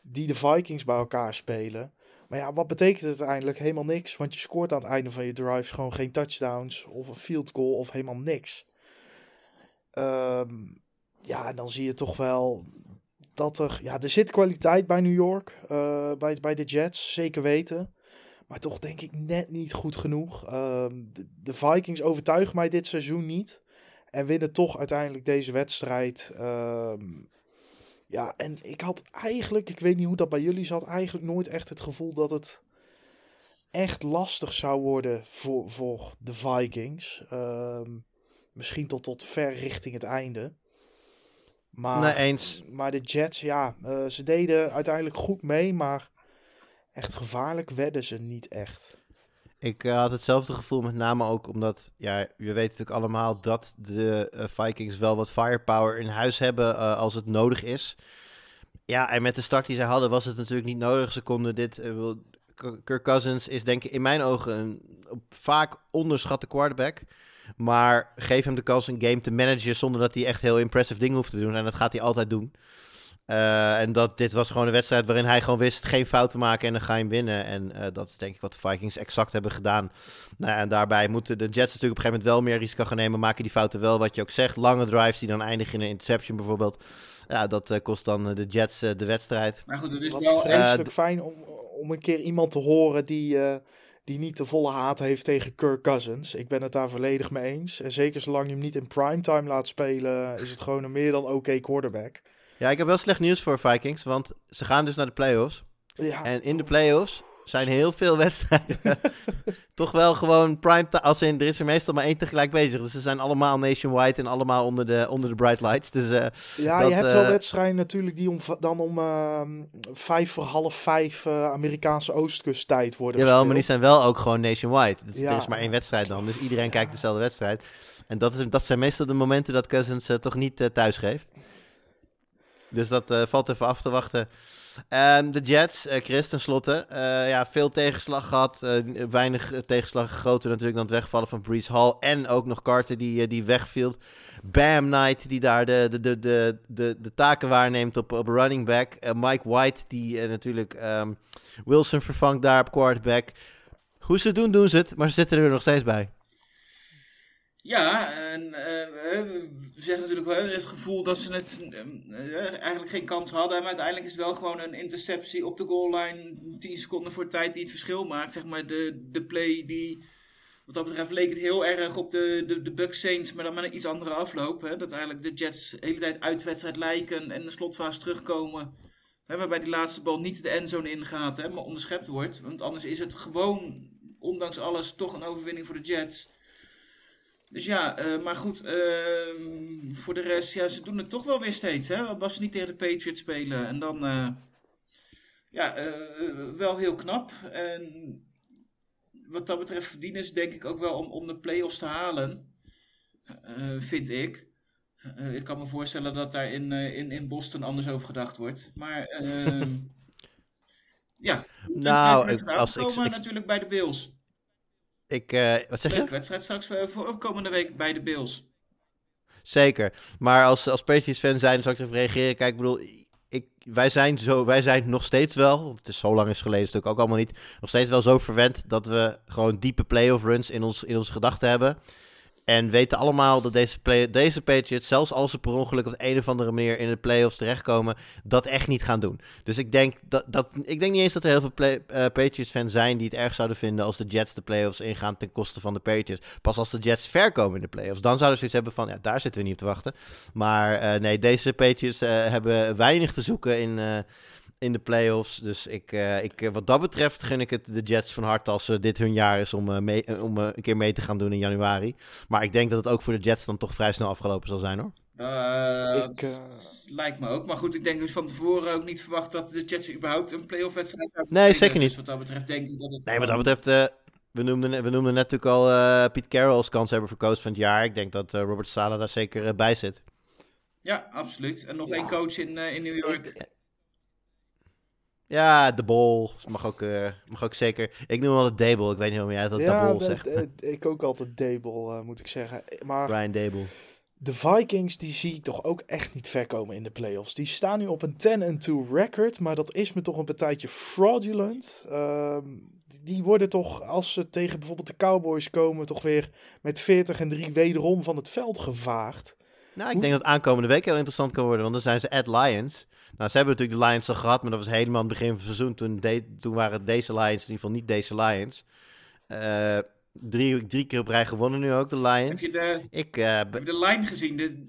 die de Vikings bij elkaar spelen. Maar ja, wat betekent het uiteindelijk? Helemaal niks. Want je scoort aan het einde van je drives gewoon geen touchdowns of een field goal of helemaal niks. Ehm, ja, en dan zie je toch wel dat er... Ja, er zit kwaliteit bij New York, eh, bij, bij de Jets, zeker weten. Maar toch denk ik net niet goed genoeg. Ehm, de, Vikings overtuigen mij dit seizoen niet. En winnen toch uiteindelijk deze wedstrijd. Ehm, ja, en ik had eigenlijk, ik weet niet hoe dat bij jullie zat, eigenlijk nooit echt het gevoel dat het echt lastig zou worden voor, voor de Vikings. Ehm, misschien tot, tot ver richting het einde. Maar, Nee, eens. maar de Jets, ja, eh, ze deden uiteindelijk goed mee, maar echt gevaarlijk werden ze niet echt. Ik eh, had hetzelfde gevoel, met name ook omdat, ja, we weten natuurlijk allemaal dat de eh, Vikings wel wat firepower in huis hebben als het nodig is. Ja, en met de start die ze hadden was het natuurlijk niet nodig. Ze konden dit, Kirk Cousins is denk ik in mijn ogen een vaak onderschatte quarterback. Maar geef hem de kans een game te managen zonder dat hij echt heel impressive dingen hoeft te doen. En dat gaat hij altijd doen. Eh, en dat, dit was gewoon een wedstrijd waarin hij gewoon wist geen fout te maken en dan ga je hem winnen. En eh, dat is denk ik wat de Vikings exact hebben gedaan. Nou ja, en daarbij moeten de Jets natuurlijk op een gegeven moment wel meer risico gaan nemen. Maken die fouten wel, wat je ook zegt. Lange drives die dan eindigen in een interception bijvoorbeeld. Ja, dat eh, kost dan de Jets de wedstrijd. Maar goed, het is Wat wel... vreselijk fijn om, om een keer iemand te horen die, eh, die niet de volle haat heeft tegen Kirk Cousins. Ik ben het daar volledig mee eens. En zeker zolang je hem niet in primetime laat spelen, is het gewoon een meer dan oké quarterback. Ja, ik heb wel slecht nieuws voor Vikings, want ze gaan dus naar de playoffs. Ja, En in de playoffs zijn heel veel wedstrijden toch wel gewoon prime time. Als in, er is er meestal maar één tegelijk bezig. Dus ze zijn allemaal nationwide en allemaal onder de, onder de bright lights. Dus eh, ja dat, je hebt wel eh, wedstrijden natuurlijk die om, dan om ehm, vijf voor half vijf eh, Amerikaanse oostkusttijd worden jawel, maar die zijn wel ook gewoon nationwide. Dus Ja. Er is maar één wedstrijd dan, dus iedereen kijkt dezelfde wedstrijd. En dat, is, dat zijn meestal de momenten dat Cousins toch niet thuis geeft. Dus dat valt even af te wachten. Ehm, de Jets, eh, Chris, tenslotte. eh ja, veel tegenslag gehad. eh, weinig tegenslag. Groter natuurlijk dan het wegvallen van Brees Hall. En ook nog Carter die, die wegviel. Bam Knight die daar de, de, de, de, de, de taken waarneemt op, op running back. Mike White die natuurlijk ehm, Wilson vervangt daar op quarterback. Hoe ze doen, doen ze het. Maar ze zitten er nog steeds bij. Ja, en eh, we zeggen natuurlijk wel het gevoel dat ze het eh, eigenlijk geen kans hadden. Maar uiteindelijk is het wel gewoon een interceptie op de goal line. 10 seconden voor tijd die het verschil maakt. Zeg maar de, de play die. Wat dat betreft leek het heel erg op de, de, de Bucks Saints, maar dan met een iets andere afloop. Hè? Dat eigenlijk de Jets de hele tijd uit wedstrijd lijken en de slotfase terugkomen. Hè, waarbij die laatste bal niet de endzone ingaat, hè, maar onderschept wordt. Want anders is het gewoon, ondanks alles, toch een overwinning voor de Jets. Dus ja, eh, maar goed, ehm, voor de rest, ja, ze doen het toch wel weer steeds. Hè? Als ze niet tegen de Patriots spelen. En dan, eh, ja, eh, wel heel knap. En wat dat betreft verdienen ze denk ik ook wel om, om de play-offs te halen. Vind ik. Ik kan me voorstellen dat daar in, in, in Boston anders over gedacht wordt. Maar, ehm, ja. Nou, als ik- natuurlijk bij de Bills. Ik, eh, wat zeg je? Leuke wedstrijd straks voor, voor komende week bij de Bills. Zeker. Maar als, als Patriots fan zijn, zou ik even reageren. Kijk, ik bedoel, ik, wij, zijn zo, wij zijn nog steeds wel, want het is zo lang is geleden, het ook allemaal niet, nog steeds wel zo verwend dat we gewoon diepe playoff runs in, ons, in onze gedachten hebben. En weten allemaal dat deze, deze Patriots, zelfs als ze per ongeluk op de een of andere manier in de playoffs terechtkomen, dat echt niet gaan doen. Dus ik denk, dat, dat, ik denk niet eens dat er heel veel eh, Patriots-fans zijn die het erg zouden vinden als de Jets de playoffs ingaan ten koste van de Patriots. Pas als de Jets ver komen in de playoffs, dan zouden ze zoiets hebben van, ja, daar zitten we niet op te wachten. Maar eh, nee, deze Patriots eh, hebben weinig te zoeken in, in de playoffs. Dus ik, eh, ik, eh, wat dat betreft gun ik het de Jets van harte als dit hun jaar is om, eh, mee, om eh, een keer mee te gaan doen in januari. Maar ik denk dat het ook voor de Jets dan toch vrij snel afgelopen zal zijn hoor. Dat Ik, eh, lijkt me ook. Maar goed, ik denk dus van tevoren ook niet verwacht dat de Jets überhaupt een playoff wedstrijd zouden Nee, zeker niet. Dus wat dat betreft denk ik dat het... Nee, wat dat betreft, we, noemden, we noemden net natuurlijk al eh Pete Carroll als kanshebber voor coach van het jaar. Ik denk dat eh, Robert Sala daar zeker bij zit. Ja, absoluut. En nog één coach in, eh, in New York. Ja, de bol mag ook, eh, mag ook zeker. Ik noem hem altijd Dable. Ik weet niet hoe jij dat ja, zegt. de- ik ook altijd Dable, eh, moet ik zeggen. Maar Brian Dable. de Vikings, die zie ik toch ook echt niet ver komen in de playoffs. Die staan nu op een 10-2 record, maar dat is me toch een partijtje fraudulent. Ehm, die worden toch, als ze tegen bijvoorbeeld de Cowboys komen, toch weer met 40 en 3 wederom van het veld gevaagd. Nou, ik Hoe- denk dat aankomende week heel interessant kan worden, want dan zijn ze at Lions. Nou, ze hebben natuurlijk de Lions al gehad, maar dat was helemaal aan het begin van het seizoen. Toen, de- toen waren het deze Lions, in ieder geval niet deze Lions. Eh, drie, drie keer op rij gewonnen nu ook, de Heb Lions. je de, Ik, eh, heb je de line gezien? De,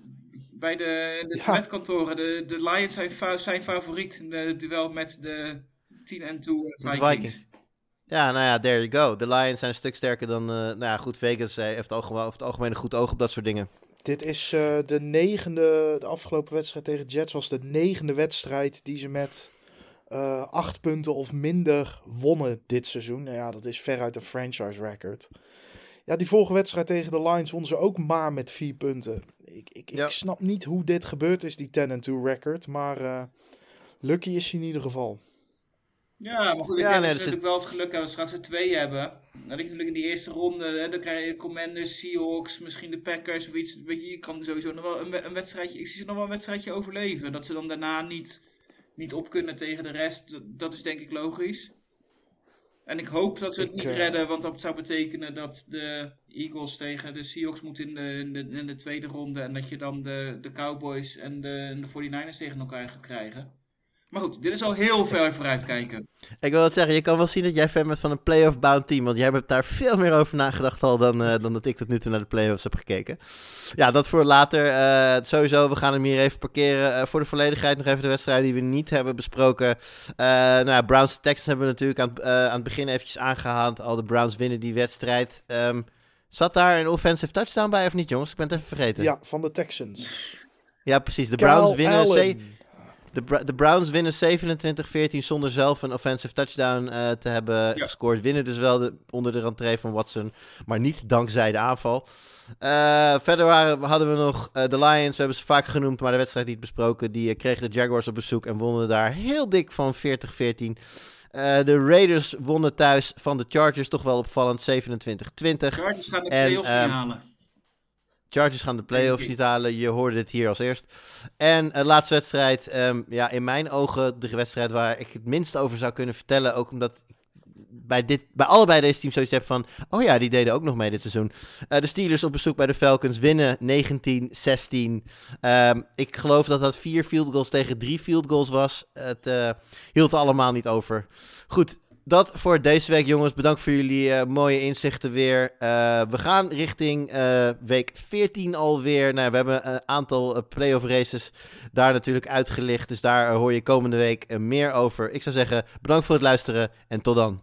bij de, de Ja. wetkantoren. De, de Lions zijn, zijn favoriet in het duel met de 10 en 2 Vikings. Vikings. ja, nou ja, there you go. De Lions zijn een stuk sterker dan, eh, nou ja, goed, Vegas eh, heeft over het algemeen een goed oog op dat soort dingen. Dit is eh, de negende, de afgelopen wedstrijd tegen Jets was de negende wedstrijd die ze met eh, acht punten of minder wonnen dit seizoen. Nou ja, dat is veruit een franchise record. Ja, die vorige wedstrijd tegen de Lions wonnen ze ook maar met vier punten. Ik, ik, Ja. ik snap niet hoe dit gebeurd is, die 10-2 record. Maar eh, lucky is hij in ieder geval. Ja, maar goed, ik Ja, denk nee, dat ze natuurlijk wel het geluk hebben dat we straks er twee hebben. Dan ligt natuurlijk in die eerste ronde, hè, dan krijg je Commanders, Seahawks, misschien de Packers of iets. Weet je, je kan sowieso nog wel een, een wedstrijdje, ik zie ze nog wel een wedstrijdje overleven. Dat ze dan daarna niet, niet op kunnen tegen de rest, dat- is denk ik logisch. En ik hoop dat ze het Ik, niet eh, redden, want dat zou betekenen dat de Eagles tegen de Seahawks moeten in de, in de, in de tweede ronde. En dat je dan de, de Cowboys en de, en de 49ers tegen elkaar gaat krijgen. Maar goed, dit is al heel ver vooruitkijken. Ik wil het zeggen, je kan wel zien dat jij fan bent van een playoff bound team. Want jij hebt daar veel meer over nagedacht al dan, eh, dan dat ik tot nu toe naar de playoffs heb gekeken. Ja, dat voor later. Eh, sowieso, we gaan hem hier even parkeren. Eh, voor de volledigheid nog even de wedstrijden die we niet hebben besproken. Eh nou ja, Browns Texans hebben we natuurlijk aan, het- eh, aan het begin eventjes aangehaald. Al de Browns winnen die wedstrijd. Ehm, zat daar een offensive touchdown bij of niet, jongens? Ik ben het even vergeten. Ja, van de Texans. Ja, precies. De Browns Kyle winnen... De, de Browns winnen 27-14 zonder zelf een offensive touchdown eh, te hebben Ja. gescoord. Winnen dus wel de- onder de rentree van Watson, maar niet dankzij de aanval. Eh, verder waren, hadden we nog eh, de Lions, we hebben ze vaak genoemd, maar de wedstrijd niet besproken. Die kregen de Jaguars op bezoek en wonnen daar heel dik van 40-14. Eh, de Raiders wonnen thuis van de Chargers, toch wel opvallend, 27-20. Chargers gaan de En, playoffs ehm, niet halen. Chargers gaan de playoffs niet halen. Je hoorde het hier als eerst. En de laatste wedstrijd. ehm, ja, in mijn ogen de wedstrijd waar ik het minst over zou kunnen vertellen. Ook omdat ik bij, dit, bij allebei deze teams zoiets heb van... Oh ja, die deden ook nog mee dit seizoen. Eh, de Steelers op bezoek bij de Falcons winnen 19-16. Ehm, ik geloof dat dat vier field goals tegen drie field goals was. Het eh, hield allemaal niet over. Goed, dat voor deze week, jongens. Bedankt voor jullie eh, mooie inzichten weer. Eh, we gaan richting eh, week 14 alweer. Nou, we hebben een aantal playoff races daar natuurlijk uitgelicht. Dus daar hoor je komende week meer over. Ik zou zeggen, bedankt voor het luisteren en tot dan.